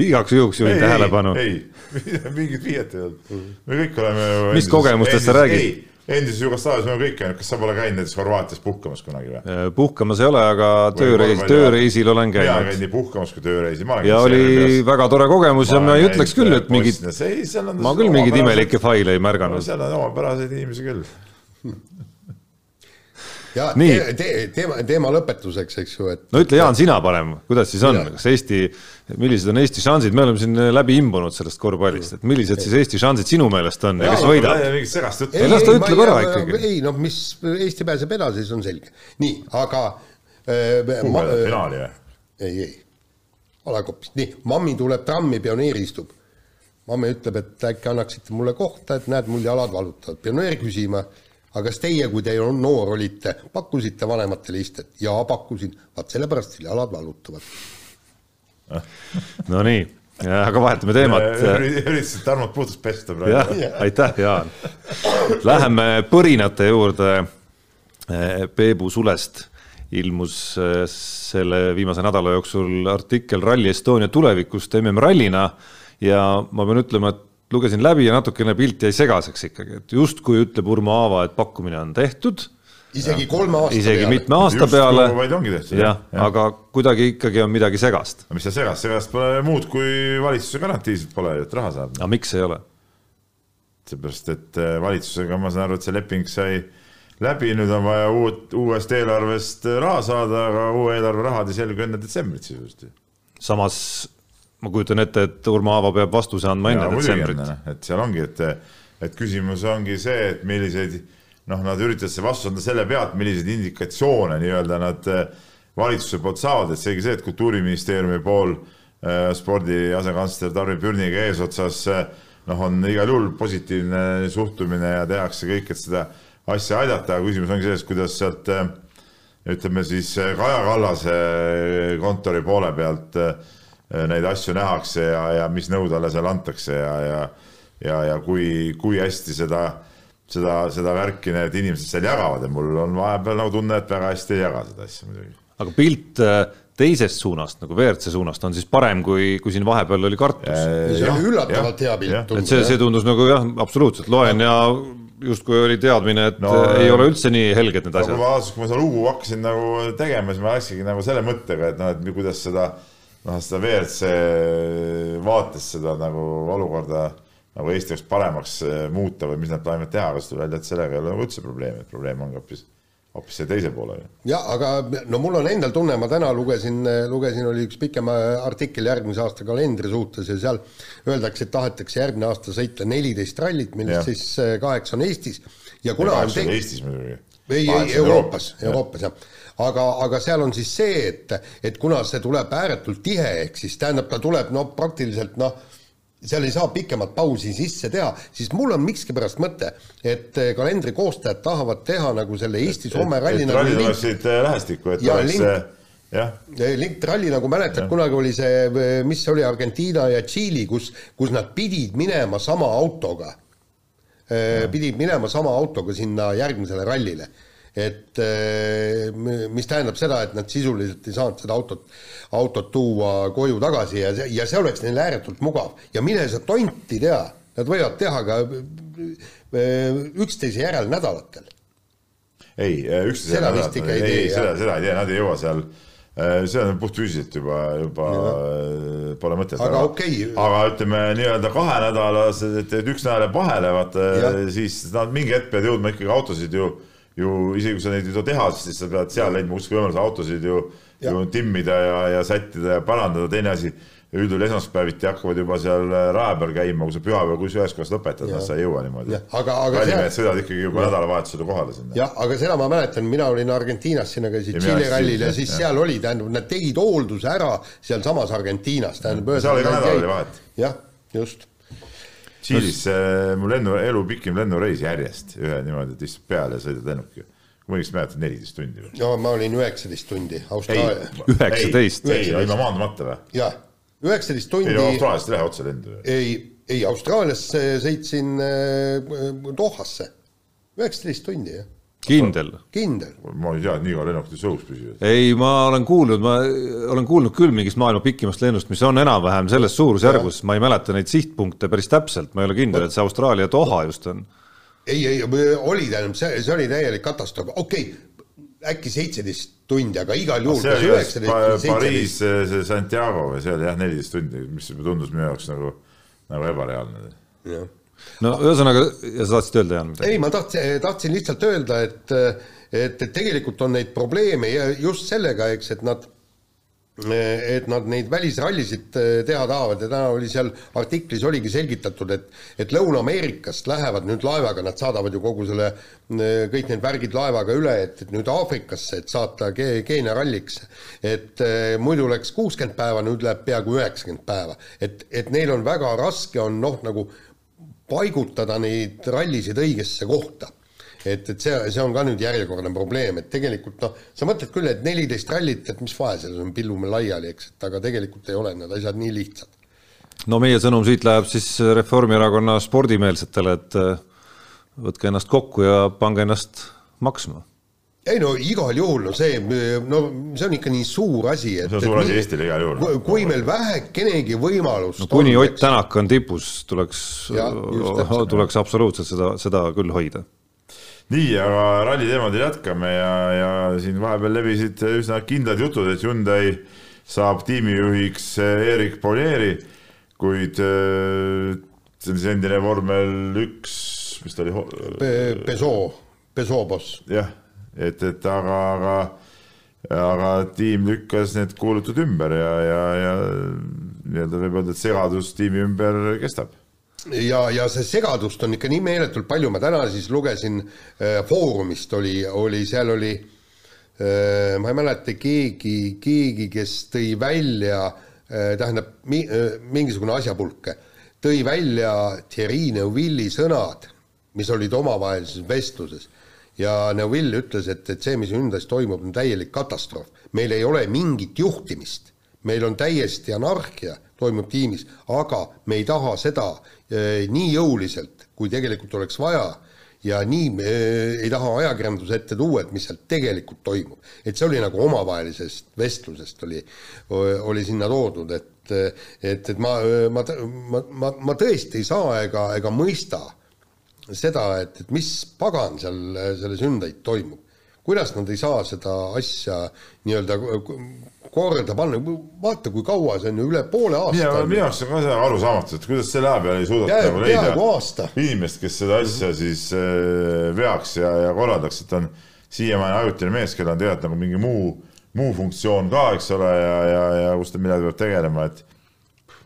igaks juhuks juhin tähelepanu. ei, mingit vihjet ei olnud. me kõik oleme ju. mis kogemustest sa räägid? endises Jugoslaavias me kõik käinud, kas sa pole käinud näiteks Horvaatias puhkamas kunagi või? Äh, puhkamas ei ole, aga tööreis, tööreisil olen käinud. mina käin nii puhkamas kui tööreisil. ja oli peas. väga tore kogemus ja ma ei ütleks küll, et mingid, ma küll mingeid imelikke faile ei märganud. seal on omapäraseid inimesi küll ja nii te, te, teema, teema lõpetuseks, eks ju, et no ütle, Jaan, sina parem, kuidas siis on, kas Eesti, millised on Eesti šansid, me oleme siin läbi imbunud sellest korvpallist, et millised siis Eesti šansid sinu meelest on ja kes võidab? mingit segast juttu Ei, las ta ütleb ära ei- ikkagi. ei noh, mis Eesti pääseb edasi, see on selge. nii, aga äh, kuhu ma, võidab finaali või? ei, ei, alakopis, nii, mammi tuleb trammi, pioneer istub. mammi ütleb, et äkki annaksite mulle kohta, et näed, mul jalad valutavad. pioneer küsima, aga kas teie, kui te noor olite, pakkusite vanematele istet? jaa, pakkusin, vaat sellepärast jalad valutavad. Nonii, aga vahetame teemat. üritasid Tarmot puhtaks pesta praegu., aitäh, Jaan. Läheme põrinate juurde. Peebu Sulest ilmus eh, selle viimase nädala jooksul artikkel Rally Estonia tulevikust MM-rallina ja ma pean ütlema, et lugesin läbi ja natukene pilt jäi segaseks ikkagi, et justkui ütleb Urmo Aava, et pakkumine on tehtud, isegi kolme aasta isegi peale. mitme aasta Justkui peale. vaid ongi tehtud, jah jah, jah. aga kuidagi ikkagi on midagi segast. mis seal segast, segast pole muud kui valitsuse garantiisid pole ju, et raha saab. aga miks ei ole? seepärast, et äh, valitsusega ma saan aru, et see leping sai läbi, nüüd on vaja uut, uuest eelarvest raha saada, aga uue eelarve rahad ei selgu enne detsembrit sisuliselt. samas ma kujutan ette, et Urmo Aava peab vastuse andma enne detsembrit. et seal ongi, et, et küsimus ongi see, et milliseid noh, nad üritavad see vastus anda selle pealt, milliseid indikatsioone nii-öelda nad eh, valitsuse poolt saavad, et seegi see, et kultuuriministeeriumi pool äh, spordi asekantsler Tarvi Pürniga eesotsas äh, noh, on igal juhul positiivne suhtumine ja tehakse kõik, et seda asja aidata, aga küsimus ongi selles, kuidas sealt ütleme siis Kaja Kallase kontori poole pealt äh, neid asju nähakse ja, ja mis nõu talle seal antakse ja, ja ja, ja kui, kui hästi seda, seda, seda värki need inimesed seal jagavad ja mul on vahepeal nagu tunne, et väga hästi ei jaga seda asja muidugi. aga pilt äh, teisest suunast nagu WRC suunast on siis parem, kui, kui siin vahepeal oli kartus. see oli üllatavalt hea pilt. et see, see tundus nagu jah, absoluutselt, loen ja justkui oli teadmine, et no, ei ole üldse nii helged need asjad no,. kui ma, kui ma seda lugu hakkasin nagu tegema, siis ma läksingi nagu selle mõttega, et noh, et kuidas seda noh, seda WRC vaates seda nagu olukorda nagu Eesti jaoks paremaks muuta või mis nad plaanivad teha, aga siis tuli välja, et sellega ei ole nagu üldse probleemi, et probleem on hoopis hoopis see teise poole. jah, aga no mul on endal tunne, ma täna lugesin, lugesin, oli üks pikem artikkel järgmise aasta kalendri suhtes ja seal öeldakse, et tahetakse järgmine aasta sõita neliteist rallit, millest ja. siis kaheksa on Eestis. ja kuna ja on teg... Eestis muidugi. ei, ei Euroopas, Euroopas jah aga, aga seal on siis see, et, et kuna see tuleb ääretult tihe, ehk siis tähendab, ta tuleb no praktiliselt noh, seal ei saa pikemat pausi sisse teha, siis mul on miskipärast mõte, et kalendri koostajad tahavad teha nagu selle Eesti-Soome ralli nagu rallid oleksid lähestikku, et ja oleks link, jah. link ralli nagu mäletad, kunagi oli see, mis see oli, Argentiina ja Tšiili, kus, kus nad pidid minema sama autoga. pidid minema sama autoga sinna järgmisele rallile et mis tähendab seda, et nad sisuliselt ei saanud seda autot, autot tuua koju tagasi ja ja see oleks neile ääretult mugav ja mine sa tonti tea, nad võivad teha ka üksteise järel nädalatel. ei, üksteise järel nädalatel, ei, ei, seda, seda ei tee, nad ei jõua seal see on puhtfüüsiliselt juba, juba ja. pole mõtet. aga okei okay.. aga ütleme nii-öelda kahenädalased, et, üks nädal jääb vahele, vaata siis nad mingi hetk peavad jõudma ikkagi autosid ju ju isegi kui sa neid ei too tehasest, siis sa pead seal leidma kuskil võimaluse autosid ju, ju timmida ja, ja sättida ja parandada, teine asi, üldjuhul esmaspäeviti hakkavad juba seal raja peal käima, kui sa pühapäeval kuskil ühes kohas lõpetad, noh sa ei jõua niimoodi. rallimehed sõidavad ikkagi juba nädalavahetusele kohale sinna. jah, aga seda ma mäletan, mina olin Argentiinas, sinna käisid Tšiili rallil ja siis ja. seal oli, tähendab, nad tegid hoolduse ära sealsamas Argentiinas, tähendab. seal oli ka nädal oli vahet. jah, just Tšiilis mu lennu, elu pikim lennureis järjest, ühe niimoodi, et istud peale ja sõidad lennukiga. ma õigesti mäletan, neliteist tundi või? no ma olin üheksateist tundi Austraalia. üheksateist? ei, ei, ilma maandumata või? jah, üheksateist tundi. ei, Austraaliast ei lähe otselendu. ei, ei Austraaliasse sõitsin äh, Dohasse, üheksateist tundi, jah kindel? kindel. ma ei tea, et nii kaua lennukid õhus püsivad. ei, ma olen kuulnud, ma olen kuulnud küll mingist maailma pikimast lennust, mis on enam-vähem selles suurusjärgus, ma ei mäleta neid sihtpunkte päris täpselt, ma ei ole kindel, et see Austraalia Doha just on. ei, ei oli tähendab, see, see oli täielik katastroof, okei okay,, äkki seitseteist tundi, aga igal juhul. see oli vist Pariis, see Santiago või see oli jah, neliteist tundi, mis tundus minu jaoks nagu, nagu ebareaalne. jah no ühesõnaga, ja sa tahtsid öelda, Jaan, midagi? ei, ma tahtsin, tahtsin lihtsalt öelda, et et, et tegelikult on neid probleeme ja just sellega, eks, et nad et nad neid välisrallisid äh, teha tahavad ja täna oli seal artiklis oligi selgitatud, et et Lõuna-Ameerikast lähevad nüüd laevaga, nad saadavad ju kogu selle, äh, kõik need värgid laevaga üle, et, et nüüd Aafrikasse, et saata Keenia ralliks. et äh, muidu läks kuuskümmend päeva, nüüd läheb peaaegu üheksakümmend päeva. et, et neil on väga raske on noh, nagu paigutada neid rallisid õigesse kohta et, et see, see on ka nüüd järjekordne probleem, et tegelikult noh, sa mõtled küll, et neliteist rallit, et mis vahe selles on, pillume laiali, eks, et aga tegelikult ei ole need asjad nii lihtsad. no meie sõnum siit läheb siis Reformierakonna spordimeelsetele, et võtke ennast kokku ja pange ennast maksma ei no igal juhul, no see, no see on ikka nii suur asi, et see on suur asi Eestile igal juhul. kui meil vähekenegi võimalust no kuni Ott Tänak on tipus, tuleks, tuleks absoluutselt seda, seda küll hoida nii, aga ralli teemadel jätkame ja, ja siin vahepeal levisid üsna kindlad jutud, et Hyundai saab tiimijuhiks Erik Polieri, kuid äh, see on siis endine vormel üks, mis ta oli Pe? Peugeot, Peugeot boss. jah, et, et aga, aga, aga tiim lükkas need kuulutud ümber ja, ja, ja nii-öelda võib öelda, et segadus tiimi ümber kestab. Ja, ja see segadust on ikka nii meeletult palju, ma täna siis lugesin äh, Foorumist. Oli, oli, seal oli äh,, ma ei mäleta, keegi, keegi, kes tõi välja äh,, tähendab mi, äh, mingisugune asjapulk, tõi välja Thierry Neuville'i sõnad, mis olid omavahelises vestluses ja Neuville ütles, et, et see, mis Hyundai's toimub, on täielik katastroof. meil ei ole mingit juhtimist, meil on täiesti anarhia toimub tiimis, aga me ei taha seda äh, nii jõuliselt, kui tegelikult oleks vaja ja nii me äh, ei taha ajakirjanduse ette tuua, et mis seal tegelikult toimub. et see oli nagu omavahelisest vestlusest oli, oli sinna toodud, et et, et ma, ma, ma, ma, ma tõesti ei saa ega, ega mõista seda, et, et mis pagan seal selles Hyundai's toimub. kuidas nad ei saa seda asja nii-öelda korda panna, vaata, kui kaua see on ju, üle poole aasta. minu jaoks on ka see arusaamatu, et kuidas selle aja peale ei suudeta nagu leida inimest, kes seda asja siis äh, veaks ja, ja korraldaks, et on siiamaani ajutine mees, kellel on tegelikult nagu mingi muu, muu funktsioon ka, eks ole, ja, ja, ja kus ta millega peab tegelema, et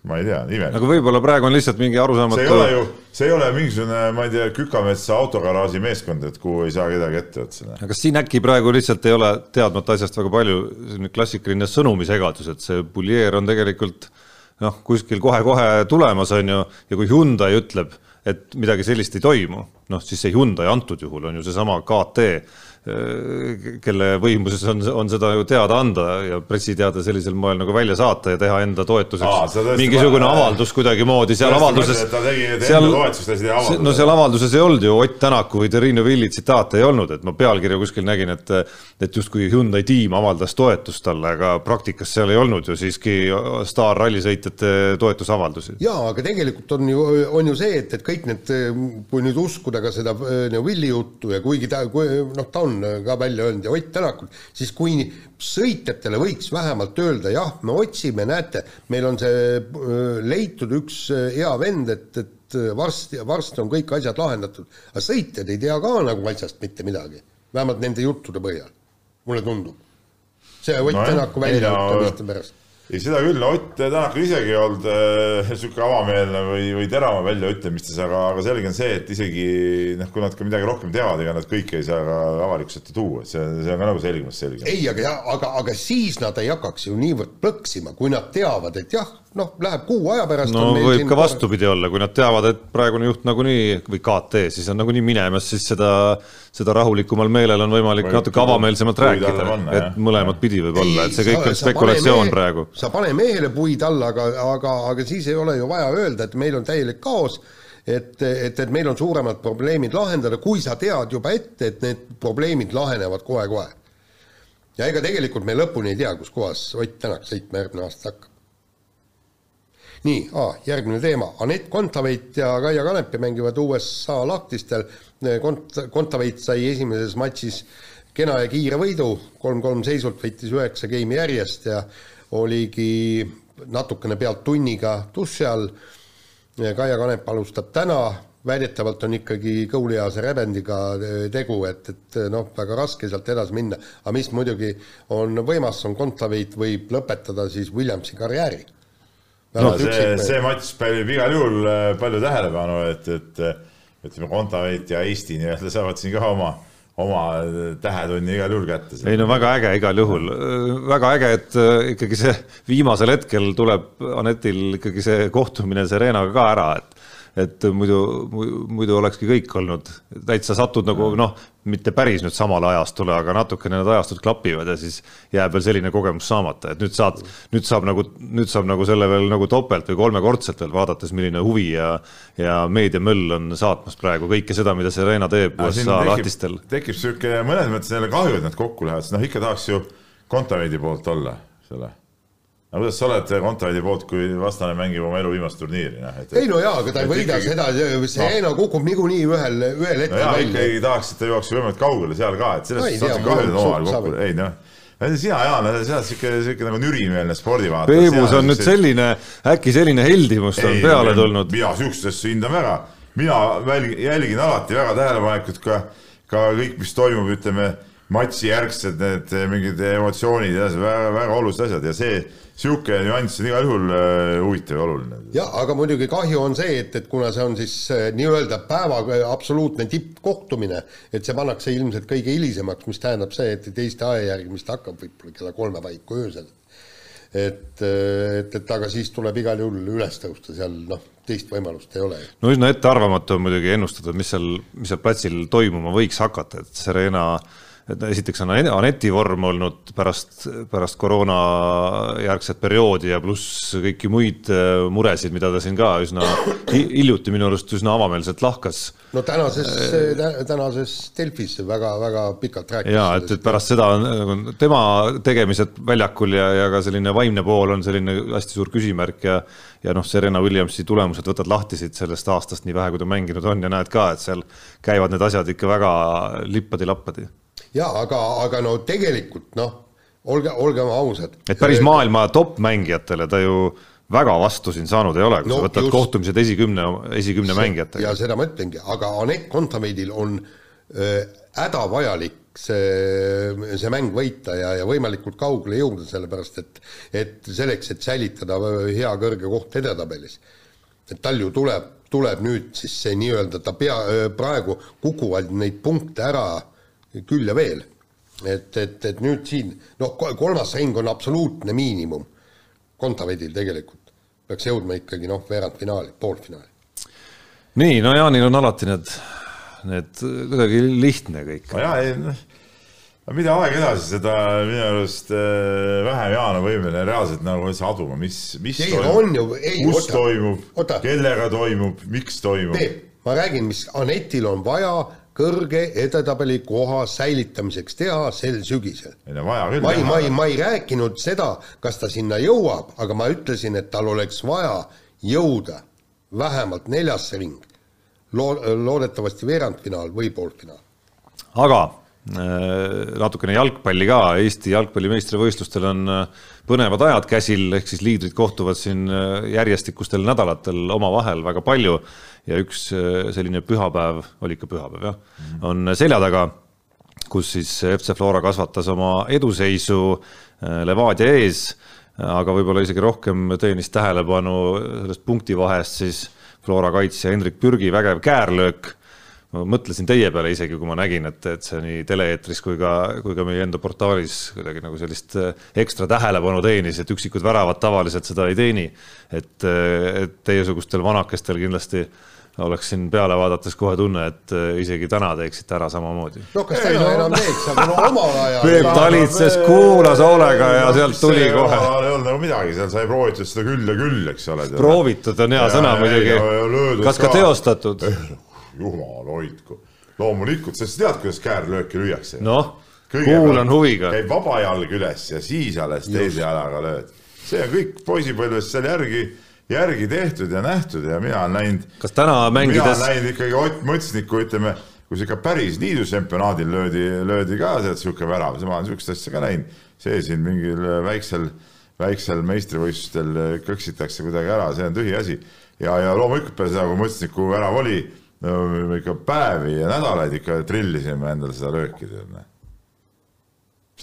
ma ei tea, imelik. aga võib-olla praegu on lihtsalt mingi arusaamatu. see ei ole ju, see ei ole mingisugune, ma ei tea, Kükametsa autogaraaži meeskond, et kuhu ei saa kedagi ette võtta. aga kas siin äkki praegu lihtsalt ei ole teadmata asjast väga palju, selline klassikaline sõnumisegadus, et see Pulier on tegelikult noh, kuskil kohe-kohe tulemas, on ju, ja kui Hyundai ütleb, et midagi sellist ei toimu, noh siis see Hyundai antud juhul on ju seesama KT kelle võimuses on, on seda ju teada anda ja pressiteade sellisel moel nagu välja saata ja teha enda toetuseks Aa, mingisugune ma... avaldus kuidagimoodi seal avalduses. seal, no seal avalduses ei olnud ju Ott Tänaku või Terrine Villi tsitaate ei olnud, et ma pealkirja kuskil nägin, et et justkui Hyundai tiim avaldas toetust talle, aga praktikas seal ei olnud ju siiski staarrallisõitjate toetusavaldusi. jaa, aga tegelikult on ju, on ju see, et, et kõik need, kui nüüd uskuda ka seda Villi juttu ja kuigi ta, kui noh, ta on on ka välja öelnud ja Ott Tänakul, siis kui sõitjatele võiks vähemalt öelda, jah, me otsime, näete, meil on see leitud üks hea vend, et, et varsti, varsti on kõik asjad lahendatud. aga sõitjad ei tea ka nagu asjast mitte midagi, vähemalt nende juttude põhjal, mulle tundub. see Ott no, Tänaku väljaütlemiste pärast ei, seda küll, Ott Tänakul isegi ei olnud niisugune äh, avameelne või, või terava väljaütlemistes, aga, aga selge on see, et isegi noh, kui nad ka midagi rohkem teavad, ega nad kõike ei saa ka avalikkuse ette tuua, et see, see on ka nagu selgemas selge. ei, aga, aga, aga siis nad ei hakkaks ju niivõrd plõksima, kui nad teavad, et jah, noh, läheb kuu aja pärast. no võib ka vastupidi olla, kui nad teavad, et praegune juht nagunii või KT siis on nagunii minemas, siis seda, seda rahulikumal meelel on võimalik või natuke avameelsemalt rääkida, et jah. mõlemat pidi võib olla, et see kõik on spekulatsioon mehe, praegu. sa pane mehele puid alla, aga, aga, aga siis ei ole ju vaja öelda, et meil on täielik kaos et, et, et meil on suuremad probleemid lahendada, kui sa tead juba ette, et need probleemid lahenevad kohe-kohe. ja ega tegelikult me lõpuni ei tea, kus kohas Ott Tänak sõitma järgmine aasta hakkab nii ah,, järgmine teema, Anett Kontaveit ja Kaia Kanepi mängivad USA lahtistel, Kont-, Kontaveit sai esimeses matšis kena ja kiire võidu, kolm-kolm seisult võitis üheksa geimi järjest ja oligi natukene pealt tunniga duši all. Kaia Kanep alustab täna, väidetavalt on ikkagi kõulihase rebendiga tegu, et, et noh, väga raske sealt edasi minna, aga mis muidugi on võimas, on Kontaveit võib lõpetada siis Williamsi karjääri. No see, see matš pälvib igal juhul äh, palju tähelepanu, et, et ütleme, Kontaveit ja Eesti nii-öelda saavad siin ka oma oma tähetunni igal juhul kätte. ei no väga äge igal juhul, väga äge, et ikkagi see viimasel hetkel tuleb Anetil ikkagi see kohtumine Serenaga ka ära, et et muidu, muidu olekski kõik olnud, täitsa satud nagu noh, mitte päris nüüd samale ajastule, aga natukene need ajastud klapivad ja siis jääb veel selline kogemus saamata, et nüüd saad, nüüd saab nagu, nüüd saab nagu selle veel nagu topelt või kolmekordselt veel vaadates, milline huvi ja ja meediamöll on saatmas praegu kõike seda, mida Serena teeb USA lahtistel. tekib sihuke mõnes mõttes jälle kahju, et nad kokku lähevad, sest noh, ikka tahaks ju Kontaveidi poolt olla selle aga kuidas sa oled Kontaveidi poolt, kui vastane mängib oma elu viimast turniiri, noh et ei no jaa, aga ta ei võida ikkagi... seda, see no. kukub niikuinii ühel, ühel hetkel no jaa, ikkagi tahaks, et ta jõuaks võimalikult kaugele seal ka, et sellest no, saate kahju omavahel kokku, ei noh sina, Jaan, sa oled siuke, siuke nagu nürimeelne spordivaataja. Peebus on nüüd selline, äkki selline heldimus on peale tulnud. mina siukest asja hindan väga, mina jälgin alati väga tähelepanelikult ka, ka kõik, mis toimub, ütleme matši järgsed need mingid emotsioonid ja väga, väga olulised asjad ja see sihuke nüanss on igal juhul äh, huvitav ja oluline. jah, aga muidugi kahju on see, et, et kuna see on siis äh, nii-öelda päeva absoluutne tippkohtumine, et see pannakse ilmselt kõige hilisemaks, mis tähendab see, et, et Eesti aja järgi, mis ta hakkab võib-olla kella kolme paiku öösel. et, et, et aga siis tuleb igal juhul üles tõusta, seal noh, teist võimalust ei ole. no üsna ettearvamatu on muidugi ennustada, mis seal, mis seal platsil toimuma võiks hakata, et Serena äh, et esiteks on Aneti vorm olnud pärast, pärast koroona järgset perioodi ja pluss kõiki muid äh, muresid, mida ta siin ka üsna hiljuti minu arust üsna avameelselt lahkas. no tänases, tänases Delfis väga-väga pikalt rääkis. ja et, et pärast seda on tema tegemised väljakul ja, ja ka selline vaimne pool on selline hästi suur küsimärk ja ja noh, Serena Williamsi tulemused võtad lahti siit sellest aastast, nii vähe kui ta mänginud on ja näed ka, et seal käivad need asjad ikka väga lippadi-lappadi jaa, aga, aga no tegelikult noh, olge, olgem ausad. et päris maailma top-mängijatele ta ju väga vastu siin saanud ei ole, kui no, sa võtad just, kohtumised esikümne, esikümne mängijatega. ja seda ma ütlengi, aga Anett Kontaveidil on hädavajalik see, see mäng võita ja, ja võimalikult kaugele jõuda, sellepärast et et selleks, et säilitada hea kõrge koht edetabelis. et tal ju tuleb, tuleb nüüd siis see nii-öelda, ta pea, praegu kukuvad neid punkte ära äh, küll ja veel. et, et, et nüüd siin noh, kolmas ring on absoluutne miinimum Kontaveidil tegelikult, peaks jõudma ikkagi noh, veerandfinaali, poolfinaali. nii, no Jaanil on alati need, need kuidagi lihtne kõik. no jaa, ei noh mida aeg edasi, seda minu arust äh, vähem Jaan on võimeline reaalselt nagu aduma, mis, mis ei, toimub, kus oota, toimub, kellega toimub, miks toimub. Peep, ma räägin, mis Anetil on vaja kõrge edetabeli koha säilitamiseks teha sel sügisel. ma ei, ma ei, ma ei rääkinud seda, kas ta sinna jõuab, aga ma ütlesin, et tal oleks vaja jõuda vähemalt neljasse ring. Loo-, loodetavasti veerandfinaal või poolfinaal. aga äh, natukene jalgpalli ka, Eesti jalgpalli meistrivõistlustel on äh, põnevad ajad käsil, ehk siis liidrid kohtuvad siin äh, järjestikustel nädalatel omavahel väga palju ja üks äh, selline pühapäev, oli ikka pühapäev jah, on selja taga, kus siis FC Flora kasvatas oma eduseisu äh, Levadia ees, aga võib-olla isegi rohkem teenis tähelepanu sellest punktivahest siis Flora kaitsja Hendrik Pürgi vägev käärlöök ma mõtlesin teie peale isegi, kui ma nägin, et, et see nii tele-eetris kui ka, kui ka meie enda portaalis kuidagi nagu sellist äh, ekstra tähelepanu teenis, et üksikud väravad tavaliselt seda ei teeni. et, et teiesugustel vanakestel kindlasti oleks siin peale vaadates kohe tunne, et äh, isegi täna teeksite ära samamoodi. no kas täna no. enam teeks, aga no omal ajal. Peep talitses, kuulas hoolega ja sealt tuli kohe. ei olnud nagu midagi, seal sai proovitud seda küll ja küll, eks ole. proovitud on hea sõna muidugi. kas ka teostatud? jumal hoidku. loomulikult, sest tead, kuidas käärlööki lüüakse. noh, kuulan huviga. käib vaba jalg üles ja siis alles teise jalaga lööd. see on kõik poisipõlvest seal järgi järgi tehtud ja nähtud ja mina olen näinud. kas täna mängides. mina olen näinud ikkagi Ott Mõtsniku, ütleme, kus ikka päris liidusempionaadil löödi, löödi ka sealt sihuke värav, ma olen sihukest asja ka näinud. see siin mingil väiksel, väiksel meistrivõistlustel kõksitakse kuidagi ära, see on tühiasi. ja, ja loomulikult peale seda, kui Mõtsniku värav oli, no ikka päevi ja nädalaid ikka trillisime endale seda lööki tead noh.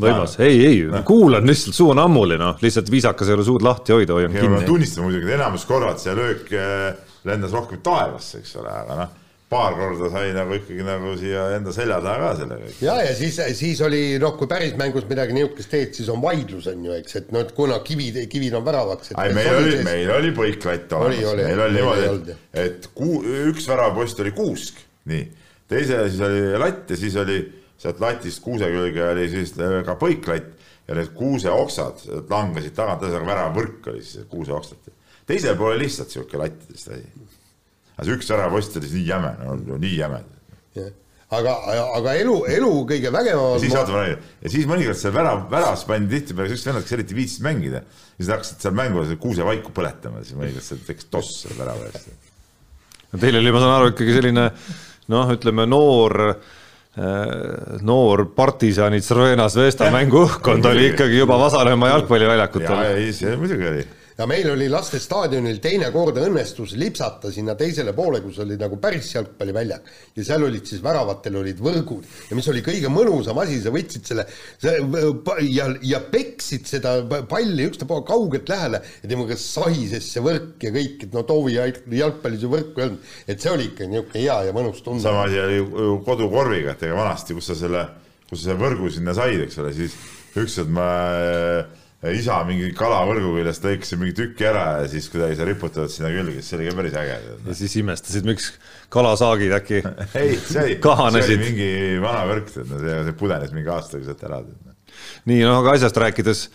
võimas, ei, ei, kuulan lihtsalt, suu on ammuli, noh, lihtsalt viisakas ei ole suud lahti hoida, hoian kinni. tunnistan muidugi, et enamus korrad see löök eh, lendas rohkem taevasse, eks ole, aga noh, paar korda sai nagu ikkagi nagu siia enda selja taha ka sellega. ja, ja siis, siis oli noh, kui päris mängus midagi niisugust teed, siis on vaidlus on ju, eks, et noh, et kuna kivid, kivid on väravaks. ei, meil oli, meil oli põiklatt olemas, oli, meil oli niimoodi et, et kuu, üks väravapost oli kuusk, nii, teise siis oli latt ja siis oli sealt latist kuuse külge oli siis ka põiklatt ja need kuuseoksad langesid tagant, ühesõnaga väravavõrk oli siis kuuseoksad. teisel pool oli lihtsalt sihuke lattidest asi. aga see üks väravapost oli siis nii jäme, no nii jäme. aga, aga elu, elu kõige vägevam siis vaata, ma räägin, ja siis mõnikord seal värav, väravas pandi tihtipeale siuksed vennad, kes eriti viitsisid mängida. ja siis hakkasid seal mängu kuusevaiku põletama, siis mõnikord seal tekkis toss selle värava eest. Teil oli, ma saan aru, ikkagi selline noh, ütleme noor, noor partisani Crvena Zvezda mänguõhkkond oli ikkagi juba Vasalemma ja jalgpalliväljakutel. ei, see muidugi oli. Ja meil oli lastestaadionil teine kord õnnestus lipsata sinna teisele poole, kus oli nagu päris jalgpalliväljak ja seal olid siis väravatel olid võrgud. Ja mis oli kõige mõnusam asi, sa võtsid selle ja, ja peksid seda palli ükstapuha kaugelt lähele ja temaga sahises see võrk ja kõik, et no Toovi jalgpallis ju võrku ei olnud, et see oli ikka niisugune hea ja mõnus tunne. sama asi oli ju kodukorviga, et ega vanasti, kus sa selle, kus sa selle võrgu sinna said, eks ole, siis ükskord ma äh, isa mingi kalavõrgu küljest lõikasin mingi tüki ära ja siis kuidagi sa riputad sinna külge, siis see oli ka päris äge. ja siis imestasid, miks kalasaagid äkki ei, see oli, see oli mingi vana võrk, see, pudenes mingi aastaga sealt ära. nii, noh, aga asjast rääkides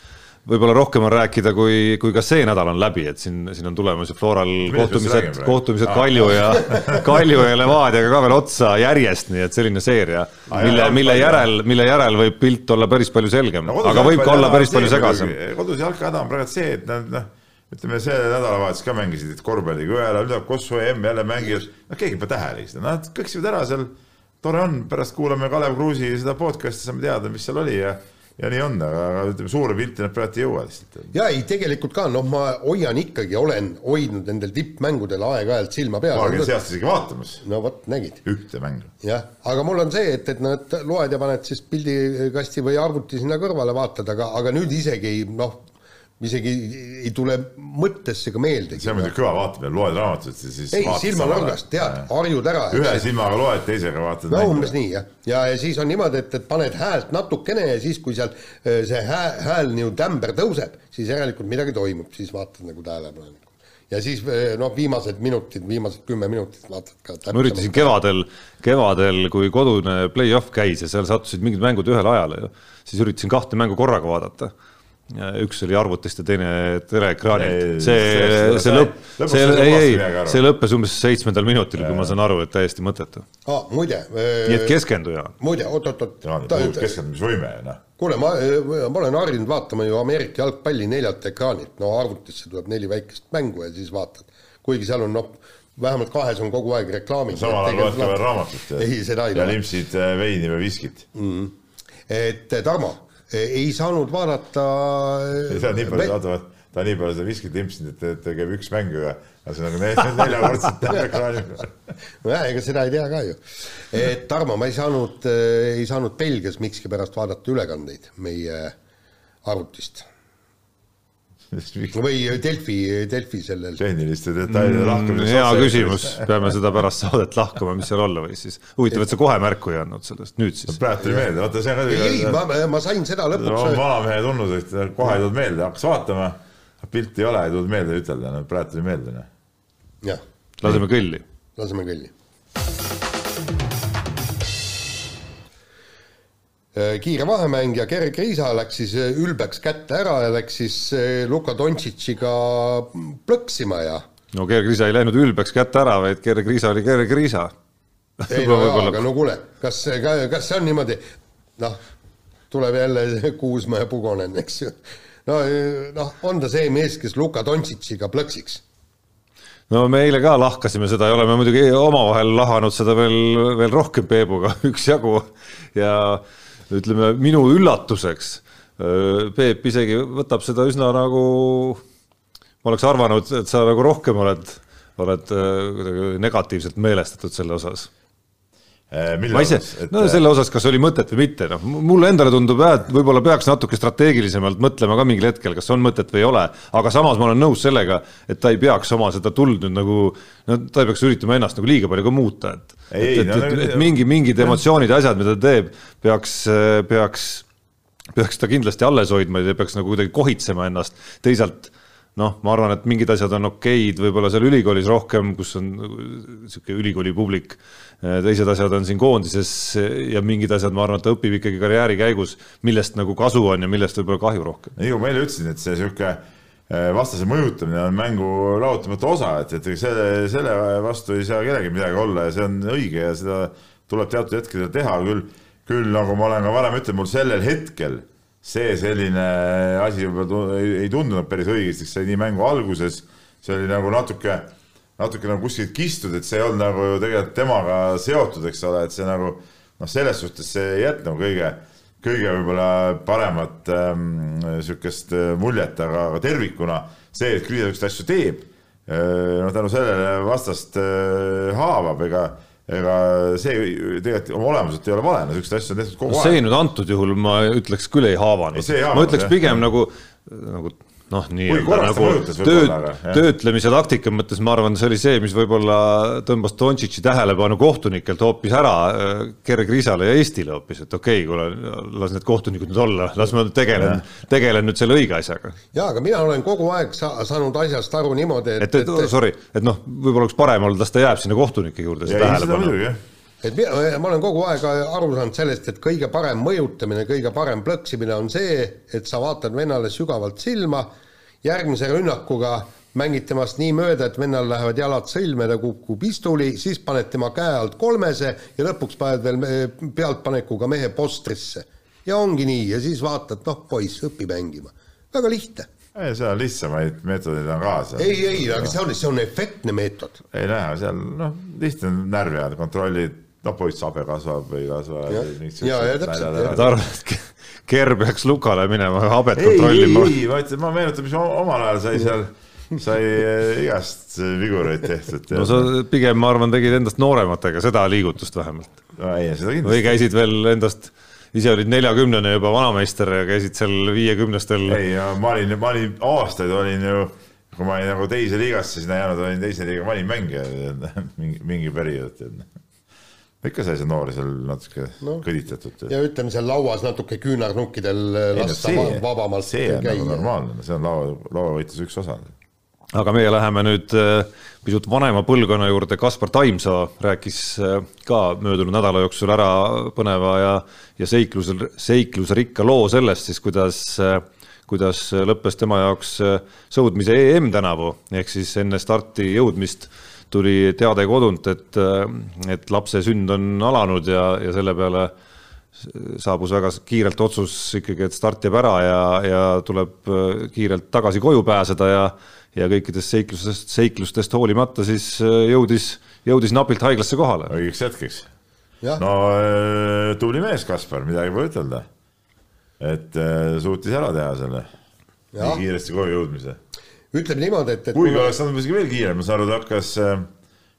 võib-olla rohkem on rääkida, kui, kui ka see nädal on läbi, et siin, siin on tulemas ju Floral kohtumised kohtumised. Kalju ja, Kalju ja Levadiaga ka veel otsa järjest, nii et selline seeria, mille mille järel, mille järel võib pilt olla päris palju selgem, aga võib ka olla päris palju segasem. kodus jalghäda on praegu see, et nad noh, ütleme see nädalavahetus ka mängisid korvpalliga, ühel ajal nüüd Kosovo EM jälle mängivad, noh keegi ei pane tähelegi seda, nad kõksivad ära seal. tore on, pärast kuulame Kalev Kruusi seda podcast'i, saame teada, mis seal oli ja, ja nii on, aga aga ütleme, suure pilti nad praegu ei jõua lihtsalt. ja ei, tegelikult ka noh, ma hoian ikkagi, olen hoidnud nendel tippmängudel aeg-ajalt silma paar käinud peal. seast isegi vaatamas, no vot, nägid ühte mängu. jah, aga mul on see, et, et et loed ja paned siis pildikasti või arvuti sinna kõrvale, vaatad, aga, aga nüüd isegi noh, isegi ei tule mõttesse ka meeldegi. see on muidugi kõva vaatamine, loed raamatut ja siis ei, vaatad silmanurgast, tead, harjud ära. ühe silmaga loed, teisega vaatad no umbes nii jah, ja, ja siis on niimoodi, et, et paned häält natukene ja siis, kui seal äh, see hääl, hääl nii tämber tõuseb, siis järelikult midagi toimub, siis vaatad nagu tähelepanelikult. ja siis äh, noh, viimased minutid, viimased kümme minutit vaatad ka ma üritasin. kevadel, kevadel, kui kodune play-off käis ja seal sattusid mingid mängud ühele ajale siis üritasin kahte mängu korraga vaadata. Üks oli arvutist ja teine teleekraanilt see see-, see lõpp, see, ei, ei see lõppes umbes seitsmendal minutil, kui ma saan aru, et täiesti mõttetu. aa, muide nii et, keskendu ja. muide, oot-oot-oot Jaan, puudub keskendumisvõime noh. kuule, ma, ma olen harjunud vaatama ju Ameerika jalgpalli neljalt ekraanilt, no arvutisse tuleb neli väikest mängu ja siis vaatad. kuigi seal on noh, vähemalt kahes on kogu aeg reklaamid. samal ajal loed ka veel raamatut ja, ei, seda ei ja limpsid äh, veini või viskit. et Tarmo, ei saanud vaadata. ta on nii palju, vaata, ta on nii palju seda viskit limpsinud, et, et ta käib üks mäng aga see on nagu nel- neljakordselt ekraani peal. nojah, ega seda ei tea ka ju. et Tarmo, ma ei saanud, ei saanud Belgias miskipärast vaadata ülekandeid meie arvutist või Delfi, Delfi sellel. tehniliste detailide. Mm, hea küsimus, peame seda pärast saadet lahkama, mis seal olla võis siis. huvitav, et sa kohe märku ei andnud sellest, nüüd siis. praegu tuli meelde, vaata see on ei, ei, ka ma, ma sain seda no, lõpuks vanamehe tunnus, et kohe ei tulnud meelde, hakkas vaatama, pilti ei ole, ei tulnud meelde ütelda, no praegu tuli meelde. noh. jah, laseme kõlli. laseme kõlli. Kiire vahemäng ja Gerg Riisa läks siis ülbeks kätte ära ja läks siis eh, Luka Dontšitšiga plõksima ja no Gerg Riisa ei läinud ülbeks kätte ära, vaid Gerg Riisa oli Gerg Riisa. ei no jaa, aga no kuule, kas, kas see on niimoodi, noh, tuleb jälle Kuusma ja Pugonen, eks ju. no, noh, on ta see mees, kes Luka Dontšitšiga plõksiks? no me eile ka lahkasime seda ja oleme muidugi omavahel lahanud seda veel, veel rohkem Peebuga üksjagu ja ütleme minu üllatuseks Peep isegi võtab seda üsna nagu, ma oleks arvanud, et sa nagu rohkem oled, oled äh, kuidagi negatiivselt meelestatud selle osas. Eh, ma ise, no selle osas, kas oli mõtet või mitte, noh, mulle endale tundub jah, et võib-olla peaks natuke strateegilisemalt mõtlema ka mingil hetkel, kas on mõtet või ei ole, aga samas ma olen nõus sellega, et ta ei peaks oma seda tuld nüüd nagu, no ta ei peaks üritama ennast nagu liiga palju ka muuta, et et, et, et, et mingi, mingid emotsioonid ja asjad, mida ta teeb, peaks, peaks, peaks ta kindlasti alles hoidma ja peaks nagu kuidagi kohitsema ennast, teisalt noh, ma arvan, et mingid asjad on okeid, võib-olla seal ülikoolis rohkem, kus on niisugune ülikooli publik Äh, teised asjad on siin koondises ja mingid asjad, ma arvan, et ta õpib ikkagi karjääri käigus, millest nagu kasu on ja millest võib-olla kahju rohkem. nii kui ma eile ütlesin, et see sihuke vastase mõjutamine on mängu lahutamatu osa, et, et selle, selle vastu ei saa kellelgi midagi olla ja see on õige ja seda tuleb teatud hetkedel teha küll, küll nagu ma olen ka varem ütelnud, mul sellel hetkel see selline asi võib-olla ei, tundunud päris õigesti, see nii mängu alguses, see oli nagu natuke natuke nagu kuskilt kistud, et see ei olnud nagu tegelikult temaga seotud, eks ole, et see nagu noh, selles suhtes see ei jätnud nagu kõige, kõige võib-olla paremat ähm, muljet, aga, aga tervikuna see, et Kriisa niisuguseid asju teeb, noh, tänu sellele vastast äh, haavab, ega ega see tegelikult oma olemuselt ei ole vale, no niisuguseid asju on tehtud kogu no, aeg. see nüüd antud juhul ma ütleks küll ei haavanud ma ütleks pigem jah. nagu, nagu noh, nii-öelda nagu tööd, töötlemise taktika mõttes ma arvan, see oli see, mis võib-olla tõmbas Dontšitši tähelepanu kohtunikelt hoopis ära äh, Gerr Grisale ja Eestile hoopis, et okei okay,, kuule, las need kohtunikud nüüd olla, las ma tegelen, tegelen nüüd selle õige asjaga. jaa, aga mina olen kogu aeg sa saanud asjast aru niimoodi, et et, et, et sorry, et noh, võib-olla oleks parem olnud, las ta jääb sinna kohtunike juurde, see tähelepanu et mina, ma olen kogu aeg aru saanud sellest, et kõige parem mõjutamine, kõige parem plõksimine on see, et sa vaatad vennale sügavalt silma, järgmise rünnakuga mängid temast nii mööda, et vennal lähevad jalad sõlme, ta kukub istuli, siis paned tema käe alt kolmese ja lõpuks paned veel pealtpanekuga mehe postrisse. ja ongi nii ja siis vaatad, noh, poiss, õpi mängima. väga lihtne ei, seal lihtsamaid meetodeid on ka seal. ei, ei, aga see on, see on efektne meetod. ei näe, seal noh, lihtne on närvi ajada, kontrollid noh, poiss habe kasvab või ei kasva. ja, ja, ja täpselt. ta arvab, et Ger peaks Lukale minema habet kontrollima. ei, ei, ma ütlen, ma meenutan, mis omal ajal sai seal, sai eh, igast vigureid tehtud. no sa pigem, ma arvan, tegid endast noorematega seda liigutust vähemalt no,. ei, seda kindlasti. või käisid veel endast ise olid neljakümnene juba vanameister ja käisid seal viiekümnestel. ei, ma olin, ma olin aastaid olin ju, kui ma olin nagu teise liigasse sinna jäänud, olin teise liiga valimängija mingi, mingi periood ikka sai see noori seal natuke no. kõditatud. ja ütleme seal lauas natuke küünarnukkidel lasta see, vabamalt see on nagu normaalne, see on laua, lauavõitluse üks osa. aga meie läheme nüüd äh, pisut vanema põlvkonna juurde, Kaspar Taimsoo rääkis äh, ka möödunud nädala jooksul ära põneva ja, ja seiklusel, seiklusrikka loo sellest siis, kuidas äh, kuidas lõppes tema jaoks sõudmise EM tänavu, ehk siis enne starti jõudmist tuli teade kodunt, et, et lapse sünd on alanud ja, ja selle peale saabus väga kiirelt otsus ikkagi, et start jääb ära ja, ja tuleb kiirelt tagasi koju pääseda ja ja kõikidest seiklustest, seiklustest hoolimata siis jõudis, jõudis napilt haiglasse kohale. õigeks hetkeks. no tubli mees, Kaspar, midagi pole ütelda. et suutis ära teha selle nii kiiresti koju jõudmise ütleme niimoodi, et, et kuigi oleks saanud isegi veel kiirem, ma saan aru, ta hakkas, äh,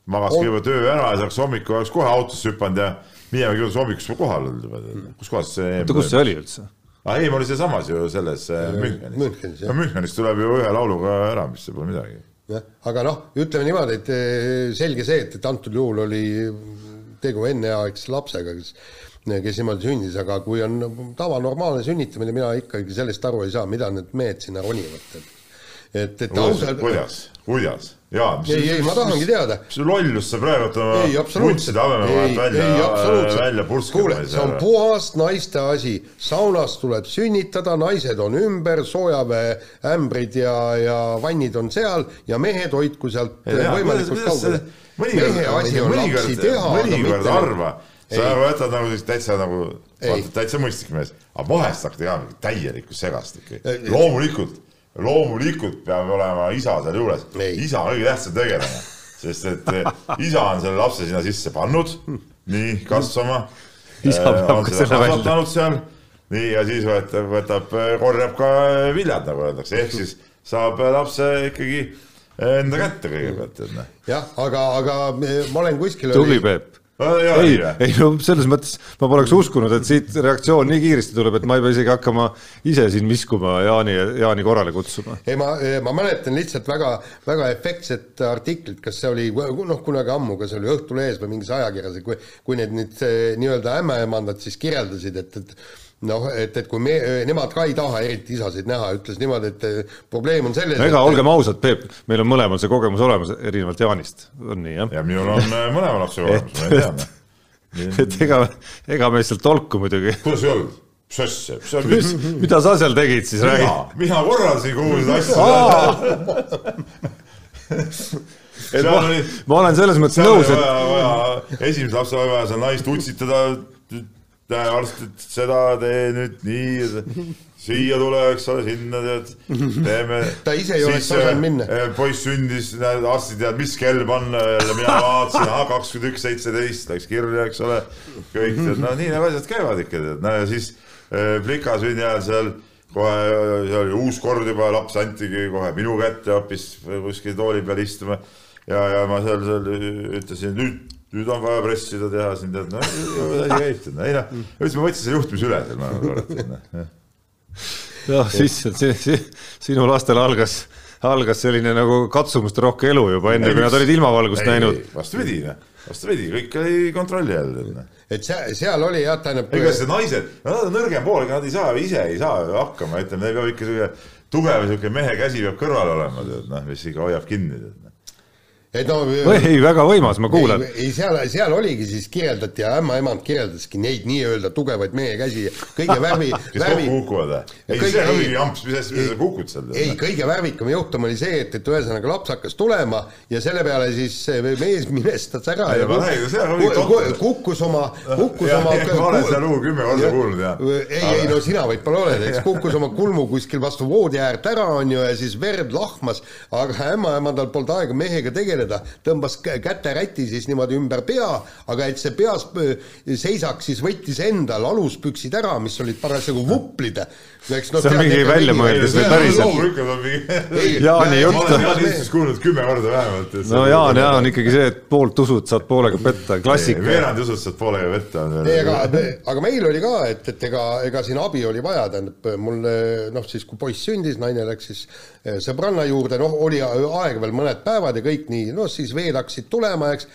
magas on... kõigepealt öö ära ja siis hakkas hommikul, oleks kohe autosse hüpanud ja minema jõudis hommikuks juba kohal olnud juba. kus kohas see oota, kus see oli üldse? ah ei, ma olin sealsamas ju selles äh, Münchenis. Münchenis, jah. no Münchenis tuleb ju ühe lauluga ära, mis see pole midagi. jah, aga noh, ütleme niimoodi, et äh, selge see, et, et antud juhul oli tegu enneaegse lapsega, kes kes niimoodi sündis, aga kui on tavanormaalne sünnitamine, mina ikkagi sellest aru ei saa, mida need mehed sinna ronivad, et et, et ausalt. kuidas, kuidas? jaa. ei, ei, ma tahangi teada. mis lollus sa praegu oma vuntside habemevahelt välja, välja purskama kuule, see on puhas naiste asi. saunas tuleb sünnitada, naised on ümber, soojaveeämbrid ja, ja vannid on seal ja mehed hoidku sealt võimalikult kaugele. mehe asi on lapsi teha. mõnikord harva sa võtad nagu sellist täitsa nagu, täitsa mõistlik mees, aga vahest hakkad tegema täielikku segast ikka. loomulikult loomulikult peab olema isa seal juures, isa on kõige tähtsam tegelane, sest et eh, isa on selle lapse sinna sisse pannud, nii kasvama. isa peab eh, ka selle välja. seal, nii ja siis võtab, võtab, korjab ka viljad, nagu öeldakse, ehk siis saab lapse ikkagi enda kätte kõigepealt, tead noh. jah, aga, aga ma olen kuskil tubli Peep ei, ei no selles mõttes ma poleks uskunud, et siit reaktsioon nii kiiresti tuleb, et ma ei pea isegi hakkama ise siin viskuma Jaani, Jaani korrale kutsuma. ei, ma, ma mäletan lihtsalt väga, väga efektset artiklit, kas see oli noh, kunagi ammu, kas see oli Õhtulehes või mingis ajakirjas, kui, kui need nüüd nii-öelda ämmaemandad siis kirjeldasid, et, et noh, et, et kui me, nemad ka ei taha eriti isasid näha, ütles niimoodi, et probleem on selles ega et... olgem ausad, Peep, meil on mõlemal see kogemus olemas, erinevalt Jaanist, on nii, jah? ja minul on äh, mõlema lapse kogemus, ma tean. et ega, ega me lihtsalt tolku muidugi. kuidas ei olnud? mis asja, mis sa mis, mida sa seal tegid siis, räägi? mina korraldasin kogu seda asja et ma, ma olen selles mõttes nõus, et vaja, esimese lapse vaja seal naist utsitada näe arst, et seda tee nüüd nii, siia tule, eks ole, sinna tead, teeme. ta ise ei oleks osanud minna. Eh, poiss sündis, näed, arstid teadnud, mis kell panna jälle, mina vaatasin, ahah, kakskümmend üks, seitseteist läks kirja, eks ole. kõik tead, no nii need asjad käivad ikka tead, no ja siis plika sünni ajal seal kohe seal oli uus kord juba, laps antigi kohe minu kätte hoopis kuskil tooli peal istuma ja, ja ma seal, seal ütlesin nüüd nüüd on vaja pressida, teha siin tead, no asi käib, tead, ei noh, üldse ma võtsin selle juhtimise üle seal, ma arvan, noh. jah, siis si, si, sinu lastel algas, algas selline nagu katsumusterohke elu juba enne, kui nad olid ilmavalgust ei, näinud. vastupidi, noh, vastupidi, kõik oli kontrolli all, tead, noh et seal, seal oli jah, tähendab. ega see naised, nad on nõrgem pool, ega nad ei saa, ise ei saa hakkama, ütleme, neil peab ikka sihuke tugev sihuke mehe käsi peab kõrval olema, tead, noh, mis ikka hoiab kinni, tead noh et no ei, väga võimas, ma kuulan. ei, seal, seal oligi siis kirjeldati ja ämmaemand kirjeldaski neid nii-öelda tugevaid mehe käsi, kõige värvi kes värvi... kokku kukuvad või? ei, see on mingi jamps, mis asja, mis sa kukud seal? ei, kõige värvikam juhtum oli see, et, et ühesõnaga laps hakkas tulema ja selle peale siis mees minestas ära ei, ja on mingi kukkus oma, kukkus oma ma olen seda lugu kümme korda kuulnud, jah. ei, ei no sina võib-olla oled, eks, kukkus oma kulmu kuskil vastu voodi äärt ära, on ju, ja siis verd lahmas, aga ämmaemandal polnud aega mehega tegeleda, tõmbas käteräti siis niimoodi ümber pea, aga et see peas seisaks, siis võttis endal aluspüksid ära, mis olid parasjagu vuplid. No, see on mingi väljamõeldis või päriselt? Jaani jutt. ma olen Jaani jutust kuulnud kümme korda vähemalt. no Jaan, Jaan on ikkagi see, et poolt usud, saad poolega petta, klassika. veerand usud, saad poolega petta. ei, aga, aga meil oli ka, et, et ega, ega siin abi oli vaja, tähendab mul noh, siis kui poiss sündis, naine läks siis eh, sõbranna juurde, noh, oli aega veel mõned päevad ja kõik nii, no siis veel hakkasid tulema, eks.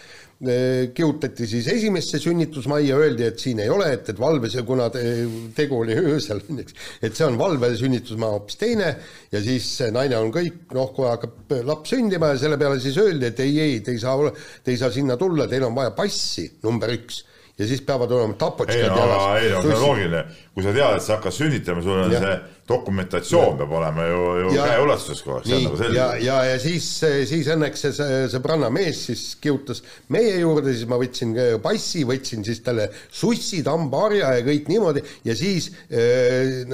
Kihutati siis esimesse sünnitusmajja, öeldi, et siin ei ole, et, et valves, kuna tegu oli öösel, et see on valvesünnitusmaa hoopis teine. Ja siis naine on kõik, noh, kohe hakkab laps sündima ja selle peale siis öeldi, et ei, ei, te ei saa, te ei saa sinna tulla, teil on vaja passi, number üks ja siis peavad olema tapotškad jalas. ei no see on loogiline, kui sa tead, et sa hakkad sünnitama, sul on ja. see dokumentatsioon peab olema ju, ju käeulatuses kogu aeg, see on nagu selge. ja, ja, ja siis, siis õnneks see, see sõbranna mees siis kihutas meie juurde, siis ma võtsin passi, võtsin siis talle sussid, hambaharja ja kõik niimoodi. Ja siis äh,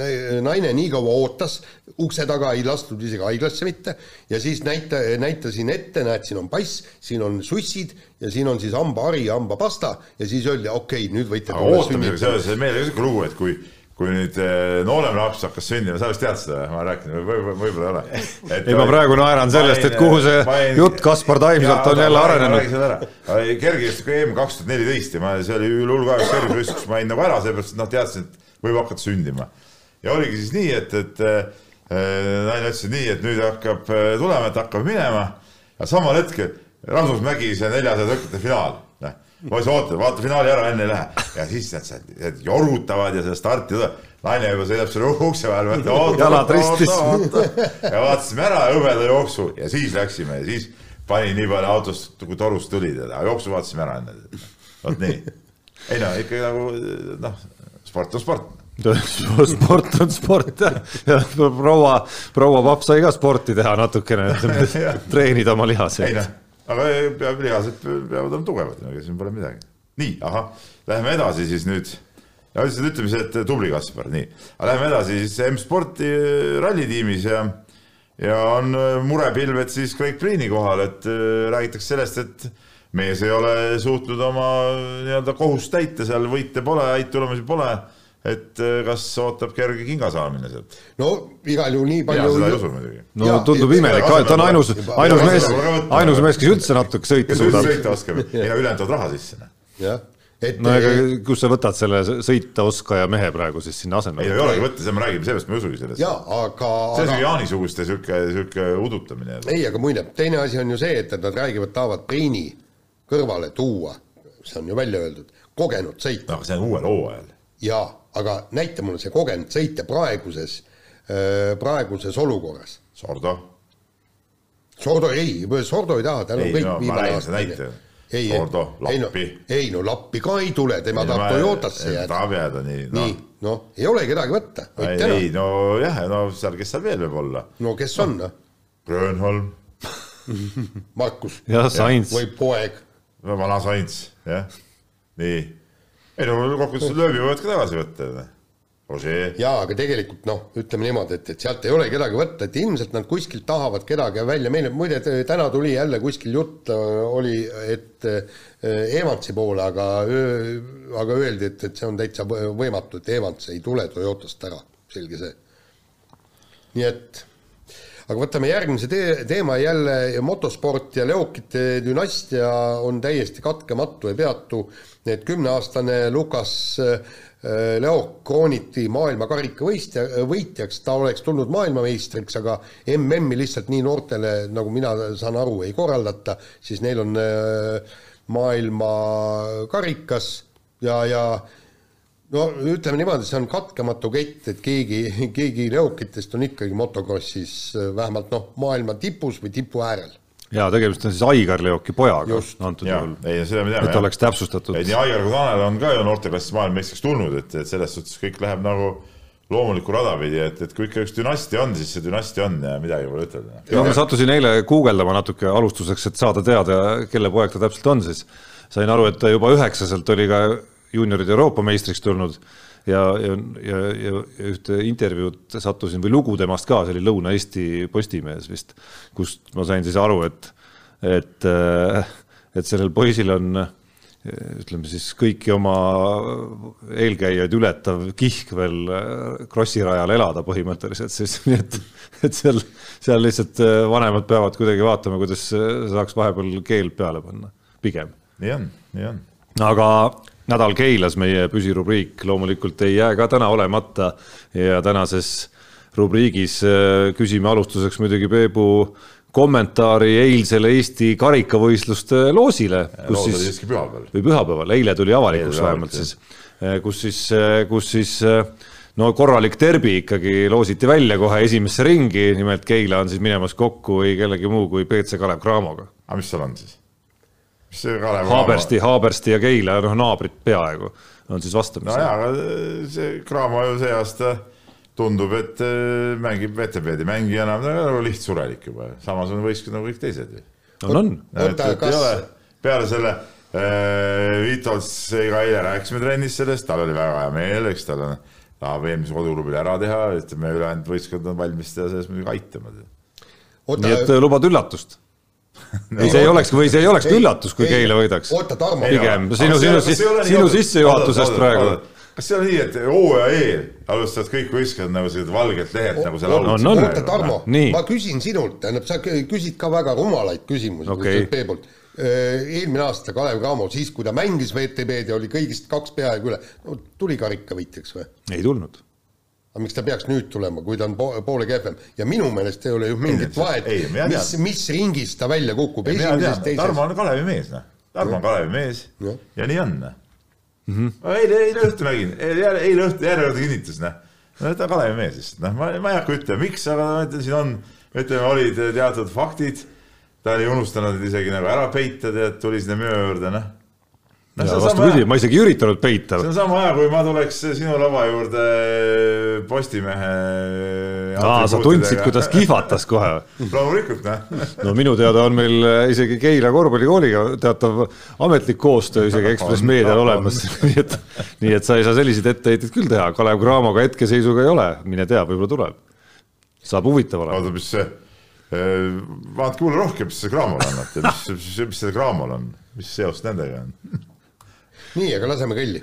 naine nii kaua ootas, ukse taga ei lastud isegi haiglasse mitte. Ja siis näita, näitasin ette, näed, siin on pass, siin on sussid ja siin on siis hambahari hambapasta ja siis öeldi, okei okay,, nüüd võite aga ootamisega seoses, meil oli niisugune lugu, et kui kui nüüd eh, noorem laps hakkas sündima, sa vist tead seda, ma rääkisin, võib-olla võib ei ole. ei, ma praegu naeran sellest, et kuhu see pain, jutt Kaspar Taimsalt on jälle arenenud. kergejõustiku EM kaks tuhat neliteist ja ma, see oli hull ka üks kergejõustik, ma jäin nagu ära, sellepärast et noh, teadsin, et võib hakata sündima. ja oligi siis nii, et, et äh, naine ütles, nii, et nüüd hakkab tulema, et hakkab minema ja samal hetkel Rasmus Mägi, see neljasaja tõkkete finaal poiss ootab, vaata finaali ära, enne ei lähe. ja siis nad seal jorutavad ja seda starti tuleb. naine juba sõidab selle ukse vahel, mõtleb oota, oota, oota, oota. ja vaatasime ära hõbeda jooksu ja siis läksime ja siis pani nii palju autost, kui torust tuli, aga jooksu vaatasime ära enne. vot nii. ei no ikka nagu noh, sport on sport sport on sport ja proua, proua papp sai ka sporti teha natukene, treenida oma lihaseid. Aga peab, lihased peavad olema tugevad, ega siin pole midagi. nii, ahah, läheme edasi siis nüüd. ja lihtsalt ütleme siis, et tubli Kaspar, nii. aga läheme edasi siis M-sporti rallitiimis ja, ja on murepilved siis Craig Priini kohal, et räägitakse sellest, et mees ei ole suutnud oma nii-öelda kohust täita, seal võite pole, häid tulemusi pole. Et eh, kas ootab kerge kinga saamine sealt. no igal juhul nii mina palju seda ei usu muidugi. no Jaa, tundub et- imelik, ta on ainus, ainus mees, ainus mees, kes üldse natuke sõita suudab. sõita oskab, ei no ülejäänud toovad raha sisse. jah, et no ega kust sa võtad selle sõita oskaja mehe praegu siis sinna ei no asemele? ei olegi võtta, seda me räägime, sellest ma ei usugi sellest. jaa, aga, see on aga Jaani-suguste siuke, siuke udutamine. ei, aga muide, teine asi on ju see, et, et nad räägivad, tahavad Priini kõrvale tuua, see on ju välja öeldud, kogenud sõitja noh, see on uuel hooajal. jaa, aga näita mulle see kogenud sõitja praeguses, praeguses olukorras. Sordo, Sordo ei, Sordo ei taha, tal on Ei, kõik no ma viimane näite. ei, Sordo, ei no Lappi., ei no Lappi ka ei tule, tema tahab Toyotasse jääda. tahab jääda nii, noh nii, noh, ei ole kedagi võtta, ei ei, nojah, no seal, kes seal veel võib olla? no kes on, noh, Grönholm, Markus jah, Sainz, või poeg, vana Sainz, jah, nii. Ei no kokkuvõttes lööbi võivad ka tagasi võtta. Roger, jaa, aga tegelikult noh, ütleme niimoodi, et, et sealt ei ole kedagi võtta, et ilmselt nad kuskilt tahavad kedagi välja, meile muide t- täna tuli jälle kuskil jutt äh, oli, et äh, Evansi poole, aga, aga öeldi, et, et see on täitsa võ- võimatu, et Evans ei tule Toyotast ära, selge see. nii et aga võtame järgmise tee, teema jälle motosport ja Leokite dünastia on täiesti katkematu ja peatu. et kümneaastane Lukas äh, Leok krooniti maailmakarika võistja, võitjaks, ta oleks tulnud maailmameistriks, aga MM-i lihtsalt nii noortele, nagu mina saan aru, ei korraldata, siis neil on äh, maailmakarikas ja, ja no ütleme niimoodi, see on katkematu kett, et keegi, keegi Leokitest on ikkagi motokrossis äh, vähemalt noh, maailma tipus või tipu äärel. ja tegemist on siis Aigar Leoki pojaga Just. antud juhul,, ei seda me teame. et oleks täpsustatud ei, nii Aigar kui Tanel on ka ju noorteklassis maailmameistriks tulnud, et, et selles suhtes kõik läheb nagu loomulikku rada pidi, et, et kui ikka üks dünastia on, siis see dünastia on ja midagi pole ütelda. no ma sattusin eile guugeldama natuke alustuseks, et saada teada, kelle poeg ta täpselt on, siis sain aru, et ta juba üheksaselt oli ka juunioride Euroopa meistriks tulnud ja, ja, ja, ja ühte intervjuud sattusin või lugu temast ka, see oli Lõuna-Eesti Postimehes vist, kust ma sain siis aru, et, et, et sellel poisil on ütleme siis kõiki oma eelkäijaid ületav kihk veel krossirajal elada põhimõtteliselt, siis nii et, et seal, seal lihtsalt vanemad peavad kuidagi vaatama, kuidas saaks vahepeal keel peale panna, pigem. on, nii on. aga nädal Keilas, meie püsirubriik loomulikult ei jää ka täna olemata ja tänases rubriigis küsime alustuseks muidugi Peebu kommentaari eilsele Eesti karikavõistluste loosile. loos oli siiski pühapäeval. või pühapäeval, eile tuli avalikuks vähemalt siis, kus siis, kus siis no korralik derbi ikkagi loositi välja kohe esimesse ringi, nimelt Keila on siis minemas kokku ei kellegi muu kui BC Kalev Cramoga. aga mis seal on siis? Mis see Kalev Haabersti, Haabersti ja Keila, noh naabrid peaaegu on siis vastamisi. no jaa, aga see Cramo ju see aasta tundub, et mängib VTB-di mängijana, nagu lihtsurelik juba, samas on võistkond nagu kõik teised ju. on, on. kas. peale selle äh, Vitols, ega eile rääkisime trennis sellest, tal oli väga hea meel, eks tal on, tahab eelmise koduklubil ära teha, ütleme ülejäänud võistkond on valmis teda selles muidugi aitama. nii et lubad üllatust ei, see ei oleks, või see ei olekski üllatus, kui Keila võidaks. oota, Tarmo. pigem sinu, sinu, sinu sissejuhatusest praegu. kas see on nii, et hooaja eel alustavad kõik võistkond nagu sellised valgelt lehelt nagu see laul? oota, Tarmo, ma küsin sinult, tähendab, sa küsid ka väga rumalaid küsimusi okay. Peebult. eelmine aasta Kalev Cramo, siis kui ta mängis VTB-d ja oli kõigist kaks peaaegu üle, no tuli karikavõitjaks või? ei tulnud aga miks ta peaks nüüd tulema, kui ta on poole kehvem? Ja minu meelest ei ole ju mingit vahet, mis, mis ringis ta välja kukub. Tarmo on Kalevi mees, noh. Tarmo on Kalevi mees. Ja, ja nii on, noh. Mm -hmm.. eile, eile õhtu nägin, eile, eile õhtu, järele õhtu kinnitas, noh. no ta on Kalevi mees lihtsalt, noh, ma, ma ei hakka ütlema, miks, aga ma siin on, ütleme, olid teatud faktid. ta oli unustanud isegi nagu ära peita, tead, tuli sinna müö juurde, noh vastupidi, ma isegi ei üritanud peita. see on sama hea, kui ma tuleks sinu lava juurde Postimehe. aa, sa tundsid, kuidas kihvatas kohe? loomulikult, noh. no minu teada on meil isegi Keila korvpallikooliga teatav ametlik koostöö isegi Ekspress Meedial olemas nii et, nii et sa ei saa selliseid etteheiteid küll teha, Kalev Cramoga hetkeseisuga ei ole, mine tea, võib-olla tuleb. saab huvitav olema. oota, mis see, vaat kuule rohkem, mis see Cramol on, mis, mis, mis see Cramol on, mis seos nendega on? nii, aga laseme kõlli.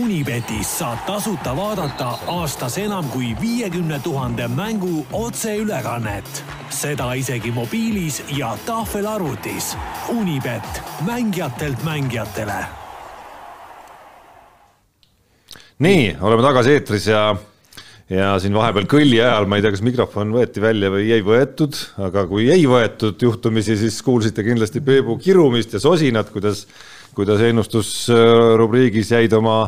Unibetis saad tasuta vaadata aastas enam kui viiekümne tuhande mängu otseülekannet. seda isegi mobiilis ja tahvelarvutis. Unibet, mängijatelt mängijatele. nii, oleme tagasi eetris ja ja siin vahepeal kõlli ajal, ma ei tea, kas mikrofon võeti välja või ei võetud, aga kui ei võetud juhtumisi, siis kuulsite kindlasti Peebu kirumist ja sosinat, kuidas, kuidas ennustusrubriigis jäid oma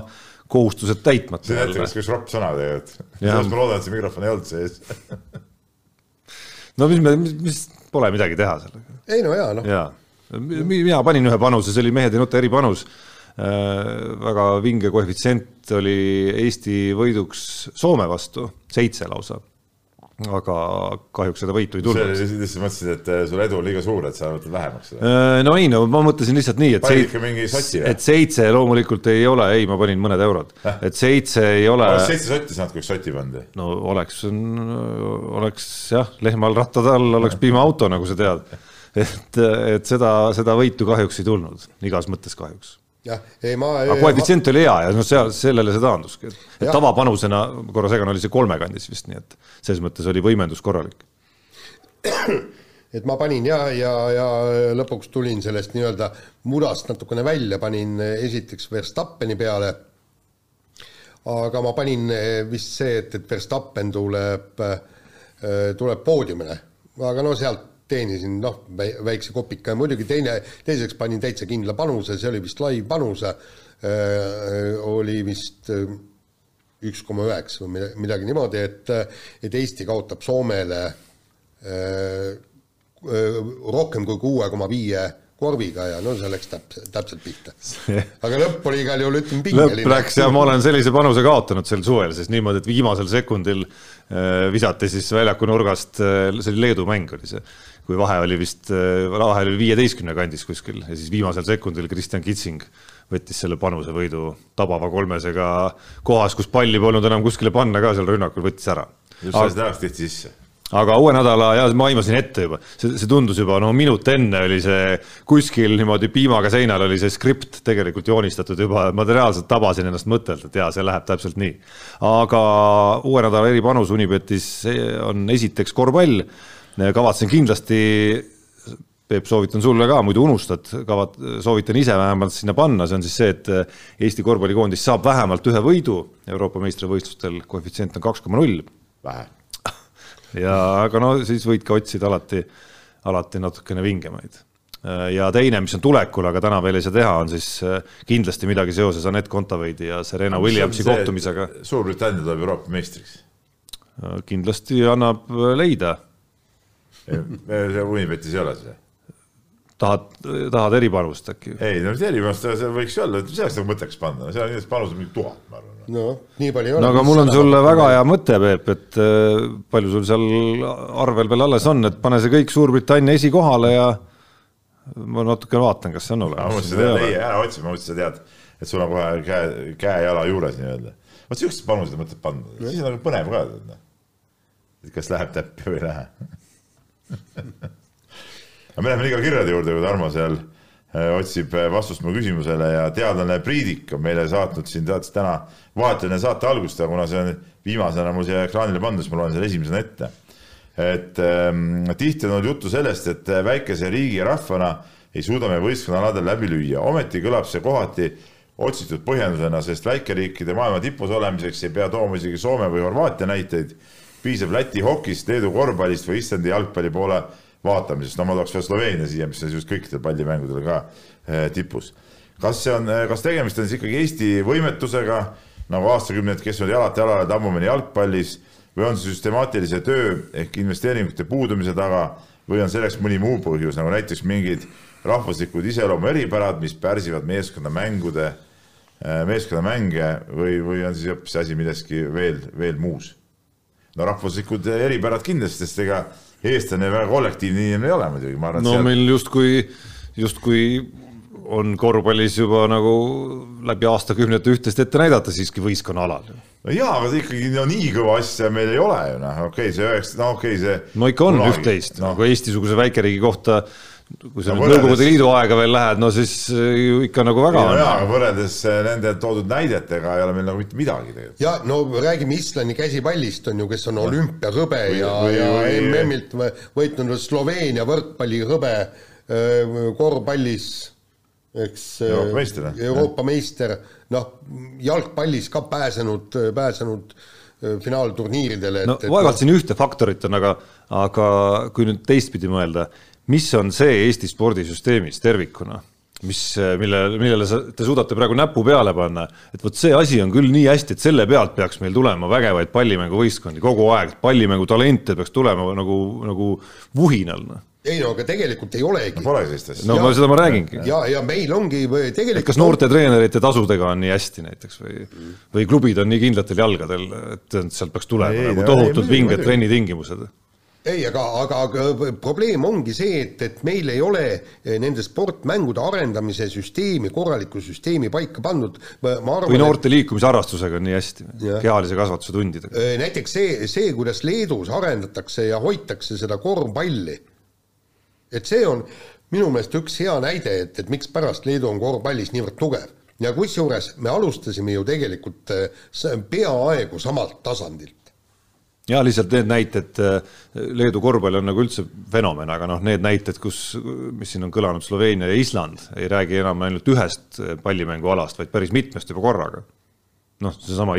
kohustused täitmata. see näitab, kas üks ropp sõna tegelikult. ma loodan, et see mikrofon ei olnud sees no mis me, mis, pole midagi teha sellega. ei no jaa, noh. jaa, mina panin ühe panuse, see oli Mehed ei nuta eripanus väga vinge koefitsient oli Eesti võiduks Soome vastu, seitse lausa. aga kahjuks seda võitu ei tulnud. sa mõtlesid, et äh, sul edu on liiga suur, et sa võtad vähemaks seda? Äh, no ei, no ma mõtlesin lihtsalt nii, et panid ikka mingi soti või? et seitse loomulikult ei ole, ei, ma panin mõned eurod äh?, et seitse ei ole. oleks seitse sotti saanud, kui üks soti pandi? no oleks, oleks jah, lehmal rattade all oleks piimaauto, nagu sa tead. et, et seda, seda võitu kahjuks ei tulnud, igas mõttes kahjuks jah, ei ma. aga koefitsient oli hea ja noh, seal sellele see taanduski, et, et tavapanusena korra segan oli see kolmekandis vist, nii et selles mõttes oli võimendus korralik. et ma panin ja, ja, ja lõpuks tulin sellest nii-öelda mudast natukene välja, panin esiteks Verstappeni peale. aga ma panin vist see, et, et Verstappen tuleb, tuleb poodiumile, aga no sealt teenisin noh, väikse kopika ja muidugi teine, teiseks panin täitsa kindla panuse, see oli vist live panuse äh,, oli vist äh, üks koma üheksa või midagi niimoodi, et, et Eesti kaotab Soomele äh, äh, rohkem kui kuue koma viie korviga ja no see läks täpselt, täpselt pihta. aga lõpp oli igal juhul, ütleme, pingeline. lõpp läks ja ma olen sellise panuse kaotanud sel suvel, sest niimoodi, et viimasel sekundil äh, visati siis väljaku nurgast äh,, see oli Leedu mäng oli see kui vahe oli vist, äh, vahe oli viieteistkümne kandis kuskil ja siis viimasel sekundil Kristjan Kitsing võttis selle panuse võidu tabava kolmesega kohas, kus palli polnud enam kuskile panna ka seal rünnakul, võttis ära. just sellest ajast tehti sisse aga uue nädala ja ma aimasin ette juba, see, see tundus juba no minut enne oli see kuskil niimoodi piimaga seinal oli see skript tegelikult joonistatud juba, ma reaalselt tabasin ennast mõttelt, et jaa, see läheb täpselt nii. aga uue nädala eripanus Unibetis on esiteks korvpall kavatsen kindlasti, Peep, soovitan sulle ka, muidu unustad, kavat-, soovitan ise vähemalt sinna panna, see on siis see, et Eesti korvpallikoondis saab vähemalt ühe võidu Euroopa meistrivõistlustel, koefitsient on kaks koma null. vähe. ja aga no siis võidki otsida alati, alati natukene vingemaid ja teine, mis on tulekul, aga täna veel ei saa teha, on siis kindlasti midagi seoses Anett Kontaveidi ja Serena Williamsi kohtumisega. Suurbritannia tuleb Euroopa meistriks. kindlasti annab leida see Unibetis ei ole seda? tahad, tahad eripanust äkki? ei, no mis eripanust, see võiks olla, selleks nagu mõtteks panna, seal on kindlasti panus on mingi tuhat, ma arvan. no nii palju ei ole. no aga mul on sulle väga hea mõte, Peep, et äh, palju sul seal arvel veel alles on, et pane see kõik Suurbritannia esikohale ja ma natukene vaatan, kas see on olemas. ma mõtlesin, et ei, ära otsi, ma mõtlesin, et tead, et sul on kohe käe, käe-jala juures nii-öelda. vot siukseid panuseid mõtled panna, siis on nagu põnev ka, noh. et kas läheb täppi või ei lähe aga me läheme liiga kirjade juurde, kui Tarmo seal äh, otsib äh, vastust mu küsimusele ja teadlane Priidik on meile saatnud siin teatas täna vaheteline saate algust, aga kuna see on viimasena mul siia ekraanile pandud, siis ma loen selle esimesena ette. et ähm, tihti on olnud juttu sellest, et väikese riigi ja rahvana ei suuda me võistkonnaladel läbi lüüa, ometi kõlab see kohati otsitud põhjendusena, sest väikeriikide maailma tipus olemiseks ei pea tooma isegi Soome või Horvaatia näiteid piisab Läti hokist, Leedu korvpallist või Islandi jalgpalli poole vaatamisest, no ma tooks veel Sloveenia siia, mis on just kõikidel pallimängudel ka eh, tipus. kas see on, eh, kas tegemist on siis ikkagi Eesti võimetusega nagu aastakümneid kestnud jalalt jalale tammumine jalgpallis või on see süstemaatilise töö ehk investeeringute puudumise taga või on selleks mõni muu põhjus, nagu näiteks mingid rahvuslikud iseloomu eripärad, mis pärsivad meeskonnamängude, eh, meeskonnamänge või, või on siis hoopis asi milleski veel, veel muus no rahvuslikud eripärad kindlasti, sest ega eestlane väga kollektiivne inimene ei ole muidugi, ma arvan. no seal... meil justkui, justkui on korvpallis juba nagu läbi aastakümnete üht-teist ette näidata siiski võistkonna alal. no jaa, aga ikkagi no nii kõva asja meil ei ole ju noh, okei okay,, see üheksa, no okei okay,, see. no ikka on üht-teist no., nagu Eesti-suguse väikeriigi kohta kui sa No nüüd Nõukogude Liidu aega veel lähed, no siis äh, ju ikka nagu väga jaa, on. aga võrreldes äh, nende toodud näidetega ei ole meil nagu mitte midagi tegelikult. ja no räägime Islandi käsipallist on ju, kes on olümpiahõbe ja, ja või- MM-ilt võ- võitnud Sloveenia võrkpallihõbe äh, korvpallis, eks. Euroopa meister. Euroopa meister, noh, jalgpallis ka pääsenud, pääsenud finaalturniiridele, no vaevalt siin ühte faktorit on, aga, aga kui nüüd teistpidi mõelda, mis on see Eesti spordisüsteemis tervikuna, mis, mille, millele sa, te suudate praegu näpu peale panna, et vot see asi on küll nii hästi, et selle pealt peaks meil tulema vägevaid pallimänguvõistkondi kogu aeg, pallimängutalente peaks tulema nagu, nagu vuhinal, noh. ei no aga tegelikult ei olegi. Pole sellist asja. no Ja- ma seda ma räägingi. ja, ja meil ongi või tegelikult kas noorte treenerite tasudega on nii hästi näiteks või, või klubid on nii kindlatel jalgadel, et sealt peaks tulema Ei, nagu no muidugi, vinged trennitingimused ei, aga, aga, probleem ongi see, et, et meil ei ole eh, nende sportmängude arendamise süsteemi, korralikku süsteemi paika pandud. ma arvan, noorte liikumisharrastusega on nii hästi kehalise kasvatuse tundidega. et näiteks see, see, kuidas Leedus arendatakse ja hoitakse seda korvpalli, et see on minu meelest üks hea näide, et, et mikspärast Leedu on korvpallis niivõrd tugev. ja kusjuures me alustasime ju tegelikult eh, peaaegu samalt tasandilt. Ja lihtsalt need näited, Leedu korvpall on nagu üldse fenomen, aga noh, need näited, kus, mis siin on kõlanud, Sloveenia ja Island ei räägi enam ainult ühest pallimängualast, vaid päris mitmest juba korraga. noh, seesama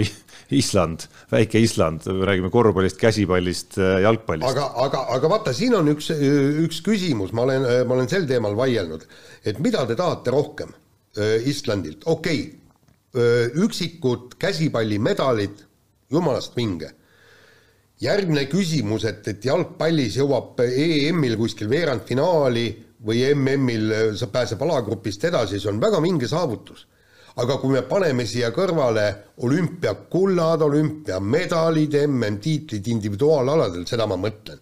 Island, väike Island, räägime korvpallist, käsipallist, jalgpallist. aga, aga, aga vaata, siin on üks, üks küsimus, ma olen, ma olen sel teemal vaielnud, et mida te tahate rohkem Islandilt, okei okay,, üksikud käsipallimedalid, jumalast vinge. Järgmine küsimus, et, et jalgpallis jõuab EM-il kuskil veerandfinaali või MM-il sa pääseb alagrupist edasi, see on väga vinge saavutus. aga kui me paneme siia kõrvale olümpiakullad, olümpiamedalid, MM-tiitlid individuaalaladel, seda ma mõtlen.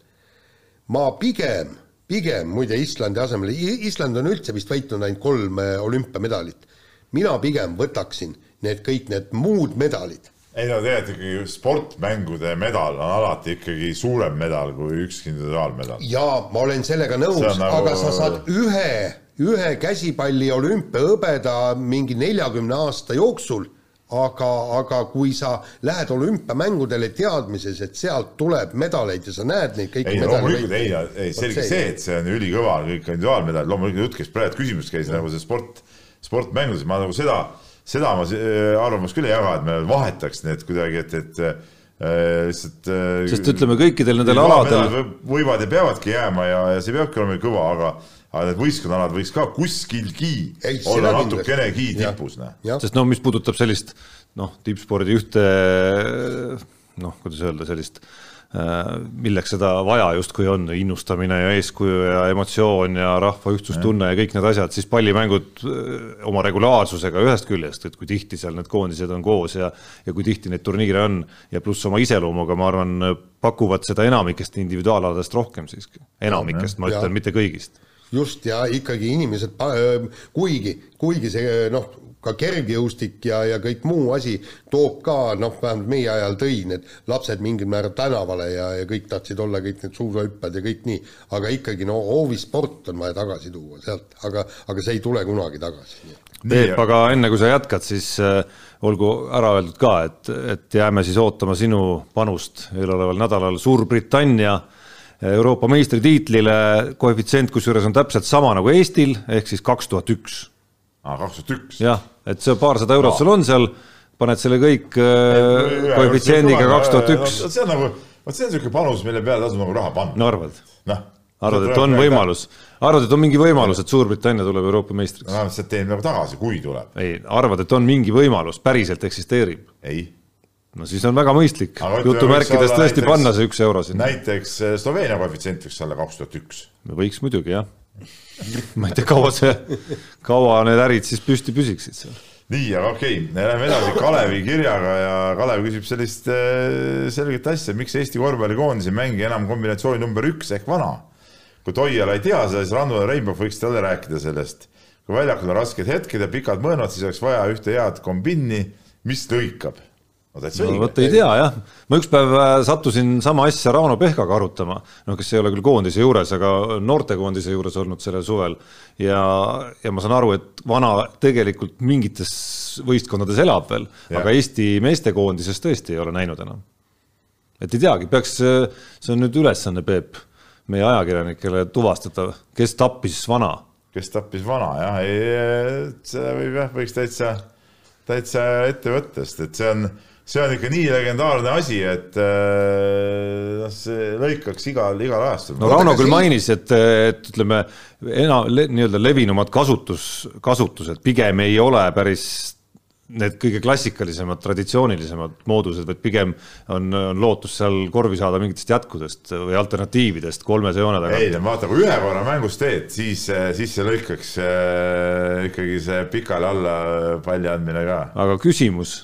ma pigem, pigem muide Islandi asemel, Island on üldse vist võitnud ainult kolm eh, olümpiamedalit. mina pigem võtaksin need kõik need muud medalid ei no tegelikult ikkagi sportmängude medal on alati ikkagi suurem medal kui ükski individuaalmedal. jaa, ma olen sellega nõus nagu..., aga sa saad ühe, ühe käsipalli olümpiahõbeda mingi neljakümne aasta jooksul, aga, aga kui sa lähed olümpiamängudele teadmises, et sealt tuleb medaleid ja sa näed neid kõiki ei loomulikult, ei, ei selge see, et see on ülikõva kõik individuaalmedal, loomulikult jutt käis praegu küsimus käis nagu see sport, sportmängudes, ma nagu seda, seda ma äh, arvamust küll ei jaga, et me vahetaks need kuidagi, et, et äh, lihtsalt äh, sest ütleme, kõikidel nendel aladel, võivad ja peavadki jääma ja, ja see peabki olema kõva, aga aga need võistkonnaalad võiks ka kuskilgi Ei, seda olla natukenegi tipus, noh. sest no mis puudutab sellist noh, tippspordi ühte noh, kuidas öelda, sellist äh, milleks seda vaja justkui on, innustamine ja eeskuju ja emotsioon ja rahva ühtsustunne ja kõik need asjad, siis pallimängud äh, oma regulaarsusega ühest küljest, et kui tihti seal need koondised on koos ja ja kui tihti neid turniire on ja pluss oma iseloomuga, ma arvan, pakuvad seda enamikest individuaalaladest rohkem siiski, enamikest, ma ütlen, mitte kõigist just ja ikkagi inimesed, kuigi, kuigi see noh, ka kergejõustik ja, ja kõik muu asi toob ka noh, vähemalt meie ajal tõi need lapsed mingil määral tänavale ja, ja kõik tahtsid olla kõik need suusahüpped ja kõik nii, aga ikkagi no hoovisport on vaja tagasi tuua sealt, aga, aga see ei tule kunagi tagasi. Peep, aga enne kui sa jätkad, siis äh, olgu ära öeldud ka, et, et jääme siis ootama sinu panust eeloleval nädalal Suurbritannia Euroopa meistritiitlile, koefitsient kusjuures on täpselt sama nagu Eestil, ehk siis kaks tuhat üks. aa, kaks tuhat üks. jah, et see paarsada eurot sul on seal, paned selle kõik koefitsiendiga kaks tuhat üks, see on nagu, vot see on niisugune panus, mille peale tasub nagu raha panna. no arvad? noh. arvad, et on? võimalus, arvad, et on mingi võimalus, et Suurbritannia tuleb Euroopa meistriks? vähemalt sealt teenib nagu tagasi, kui tuleb. ei, arvad, et on mingi võimalus, päriselt eksisteerib? ei. No siis on väga mõistlik jutumärkides tõesti näiteks- panna see üks euro sinna. näiteks eh, Sloveenia koefitsient võiks olla kaks tuhat üks. võiks muidugi jah. ma ei tea, kaua see, kaua need ärid siis püsti püsiksid seal. nii, aga okei okay., lähme edasi Kalevi kirjaga ja Kalev küsib sellist äh, selget asja, miks Eesti korvpallikoondis ei mängi enam kombinatsiooni number üks ehk vana. kui Toiala ei tea seda, siis Ranno ja Reimbav võiks talle rääkida sellest. kui väljakul on rasked hetked ja pikad mõõnad, siis oleks vaja ühte head kombinni, mis lõikab. No täitsa no õige. vot ei tea jah, ma üks päev äh, sattusin sama asja Rauno Pehkaga arutama, no kes ei ole küll koondise juures, aga noortekoondise juures olnud sellel suvel. Ja, ja ma saan aru, et vana tegelikult mingites võistkondades elab veel, aga Eesti meestekoondises tõesti ei ole näinud enam. et ei teagi, peaks, see on nüüd ülesanne, Peep, meie ajakirjanikele tuvastada, kes tappis vana. kes tappis vana jah, ei, see võib jah, võiks täitsa, täitsa ette võtta, sest et see on see on ikka nii legendaarne asi, et noh, see lõikaks igal, igal ajastul. no Rauno küll mainis, et, et ütleme, enam le, nii-öelda levinumad kasutus, kasutused pigem ei ole päris need kõige klassikalisemad, traditsioonilisemad moodused, vaid pigem on, on lootus seal korvi saada mingitest jätkudest või alternatiividest kolmese joone taga. ei, vaata, kui ühe korra mängus teed, siis, siis see lõikaks äh, ikkagi see pikali alla palli andmine ka. aga küsimus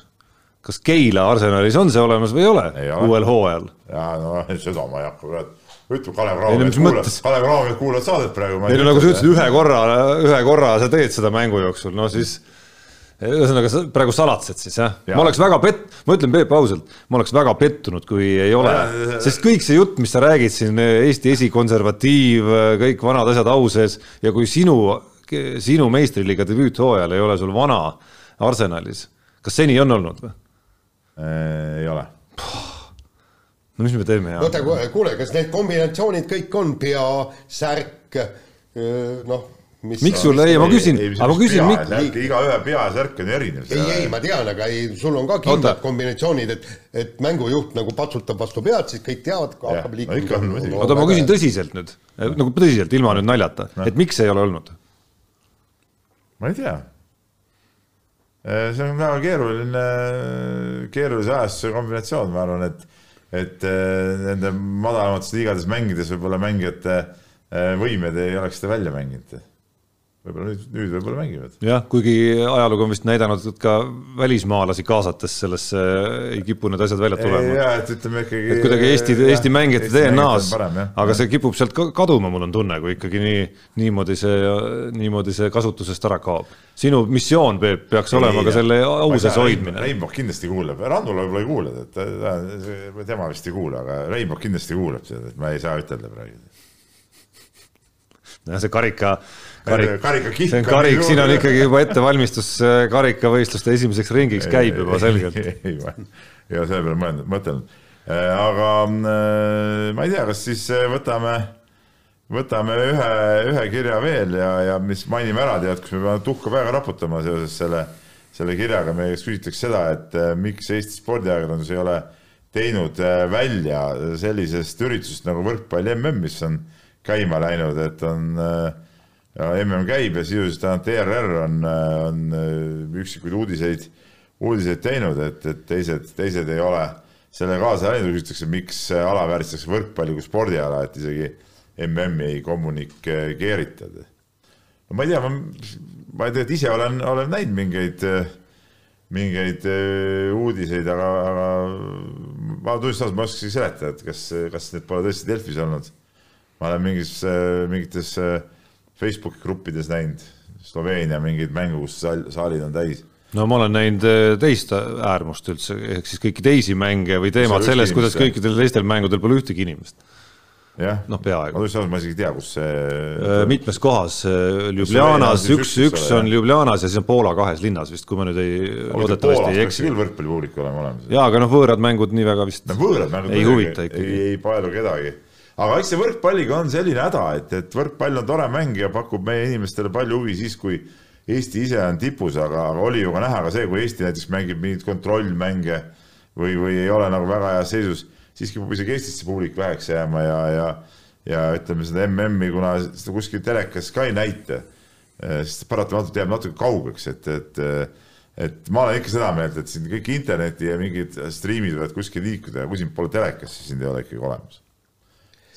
kas Keila Arsenalis on see olemas või ei ole, ei ole. uuel hooajal? jaa, no seda ma ei hakka, kurat. ütleb Kalev Cramo, et kuulad, Kalev Cramo, et kuulad saadet praegu. ei no nagu sa ütlesid, ühe korra, ühe korra sa teed seda mängu jooksul, no siis ühesõnaga sa praegu salatsed siis jah ja.? ma oleks väga pett-, ma ütlen Peep ausalt, ma oleks väga pettunud, kui ei ole, sest kõik see jutt, mis sa räägid siin, Eesti esikonservatiiv, kõik vanad asjad au sees ja kui sinu, sinu meistriliiga debüüthooajal ei ole sul vana Arsenalis, kas seni on olnud või? Äh, ei ole. no mis me teeme? oota, kuule, kas need kombinatsioonid kõik on pea, särk, äh, noh mis miks sul, ei, ma küsin, aga ma küsin, miks. igaühe pea ja särk on erinev. ei, ei, ma tean, aga ei, sul on ka kindlad kombinatsioonid, et, et mängujuht nagu patsutab vastu pead, siis kõik teavad, hakkab liikuma. oota, ma küsin tõsiselt nüüd, nagu tõsiselt, ilma nüüd naljata, et miks ei ole olnud? ma ei tea see on väga keeruline, keerulise ajastuse kombinatsioon, ma arvan, et, et äh, nende madalamates liigades mängides võib-olla mängijate äh, võimed ei oleks seda välja mänginud võib-olla nüüd, nüüd võib-olla mängivad. jah, kuigi ajalugu on vist näidanud, et ka välismaalasi kaasates sellesse ei kipu need asjad välja tulema. ja, et ütleme ikkagi. et kuidagi Eesti, Eesti mängijate DNA-s, aga see kipub sealt kaduma, mul on tunne, kui ikkagi nii, niimoodi see, niimoodi see kasutusest ära kaob. sinu missioon, Peep, peaks ei, olema ka selle au sees hoidmine. Reimbok kindlasti kuuleb, Rannula võib-olla ei kuule, et tema vist ei kuule, aga Reimbok kindlasti kuuleb seda, et ma ei saa ütelda praegu. jah, see karika karik, karikakihk. see on karik, siin on ikkagi juba ettevalmistus äh, karikavõistluste esimeseks ringiks käib juba selgelt. ei, ole selle peale mõelnud, mõtelnud. Äh, aga äh, ma ei tea, kas siis võtame, võtame ühe, ühe kirja veel ja, ja mis mainime ära, tead, kus me peame tuhka peaga raputama seoses selle, selle kirjaga, meie käest küsitakse seda, et miks Eesti spordiajakirjandus ei ole teinud välja sellisest üritusest nagu võrkpalli mm, mis on käima läinud, et on äh, mm käib ja sisuliselt ainult ERR on, on äh, üksikuid uudiseid, uudiseid teinud, et, et teised, teised ei ole selle kaasa läinud, küsitakse, miks alavääristatakse võrkpalli kui spordiala, et isegi MM-i ei kommunikeerita. no ma ei tea, ma, ma tegelikult ise olen, olen näinud mingeid, mingeid äh, uudiseid, aga, aga ma tunnistan, et ma ei oska isegi seletada, et kas, kas need pole tõesti Delfis olnud. ma olen mingis, mingites äh, Facebooki gruppides näinud, Sloveenia mingeid mängu, kus saalid on täis no ma olen näinud äh, teist äärmust üldse, ehk siis kõiki teisi mänge või teemad sellest, kuidas kõikidel teistel mängudel pole ühtegi inimest. noh, peaaegu. ma tunnistan, ma isegi ei tea, kus see. Äh, mitmes kohas, äh, Ljubljanas, üks, üks on Ljubljanas ja siis on Poola kahes linnas vist, kui ma nüüd ei, loodetavasti ei eksi. küll võrkpallipublik olema olemas. jaa, aga noh, võõrad mängud nii väga vist no, võõrad mängud ei huvita ikkagi. ei, ei paelu kedagi aga eks see võrkpalliga on selline häda, et, et võrkpall on tore mäng ja pakub meie inimestele palju huvi siis, kui Eesti ise on tipus, aga, aga oli ju ka näha ka see, kui Eesti näiteks mängib mingeid kontrollmänge või, või ei ole nagu väga heas seisus, siis kipub isegi Eestisse publik väheks jääma ja, ja ja ütleme seda MM-i, kuna seda kuskil telekas ka ei näita, eh, siis paratamatult jääb natuke kaugeks, et, et et ma olen ikka seda meelt, et siin kõik interneti ja mingid striimid võivad kuskil liikuda ja kui sind pole telekas, siis sind ei ole ikkagi olemas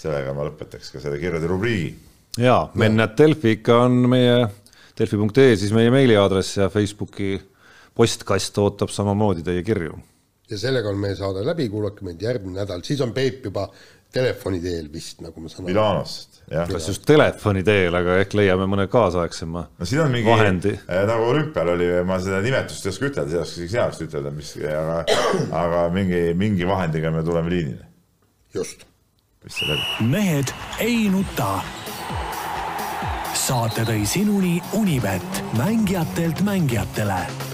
sellega ma lõpetaks ka selle kirjade rubriigi. ja, Mennet Delfi ikka on meie delfi.ee siis meie meiliaadress ja Facebooki postkast ootab samamoodi teie kirju. ja sellega on meie saade läbi, kuulake meid järgmine nädal, siis on Peep juba telefoni teel vist, nagu ma saan aru. Milanost, jah. kas just telefoni teel, aga ehk leiame mõne kaasaegsema no siin on mingi vahendi. nagu olümpial oli, ma seda nimetust ei oska ütelda, ei oska isegi sina vist ütelda, mis, aga, aga mingi, mingi vahendiga me tuleme liinile. just. Mis see oli? mehed ei nuta. saate tõi sinuni Unibet, mängijatelt mängijatele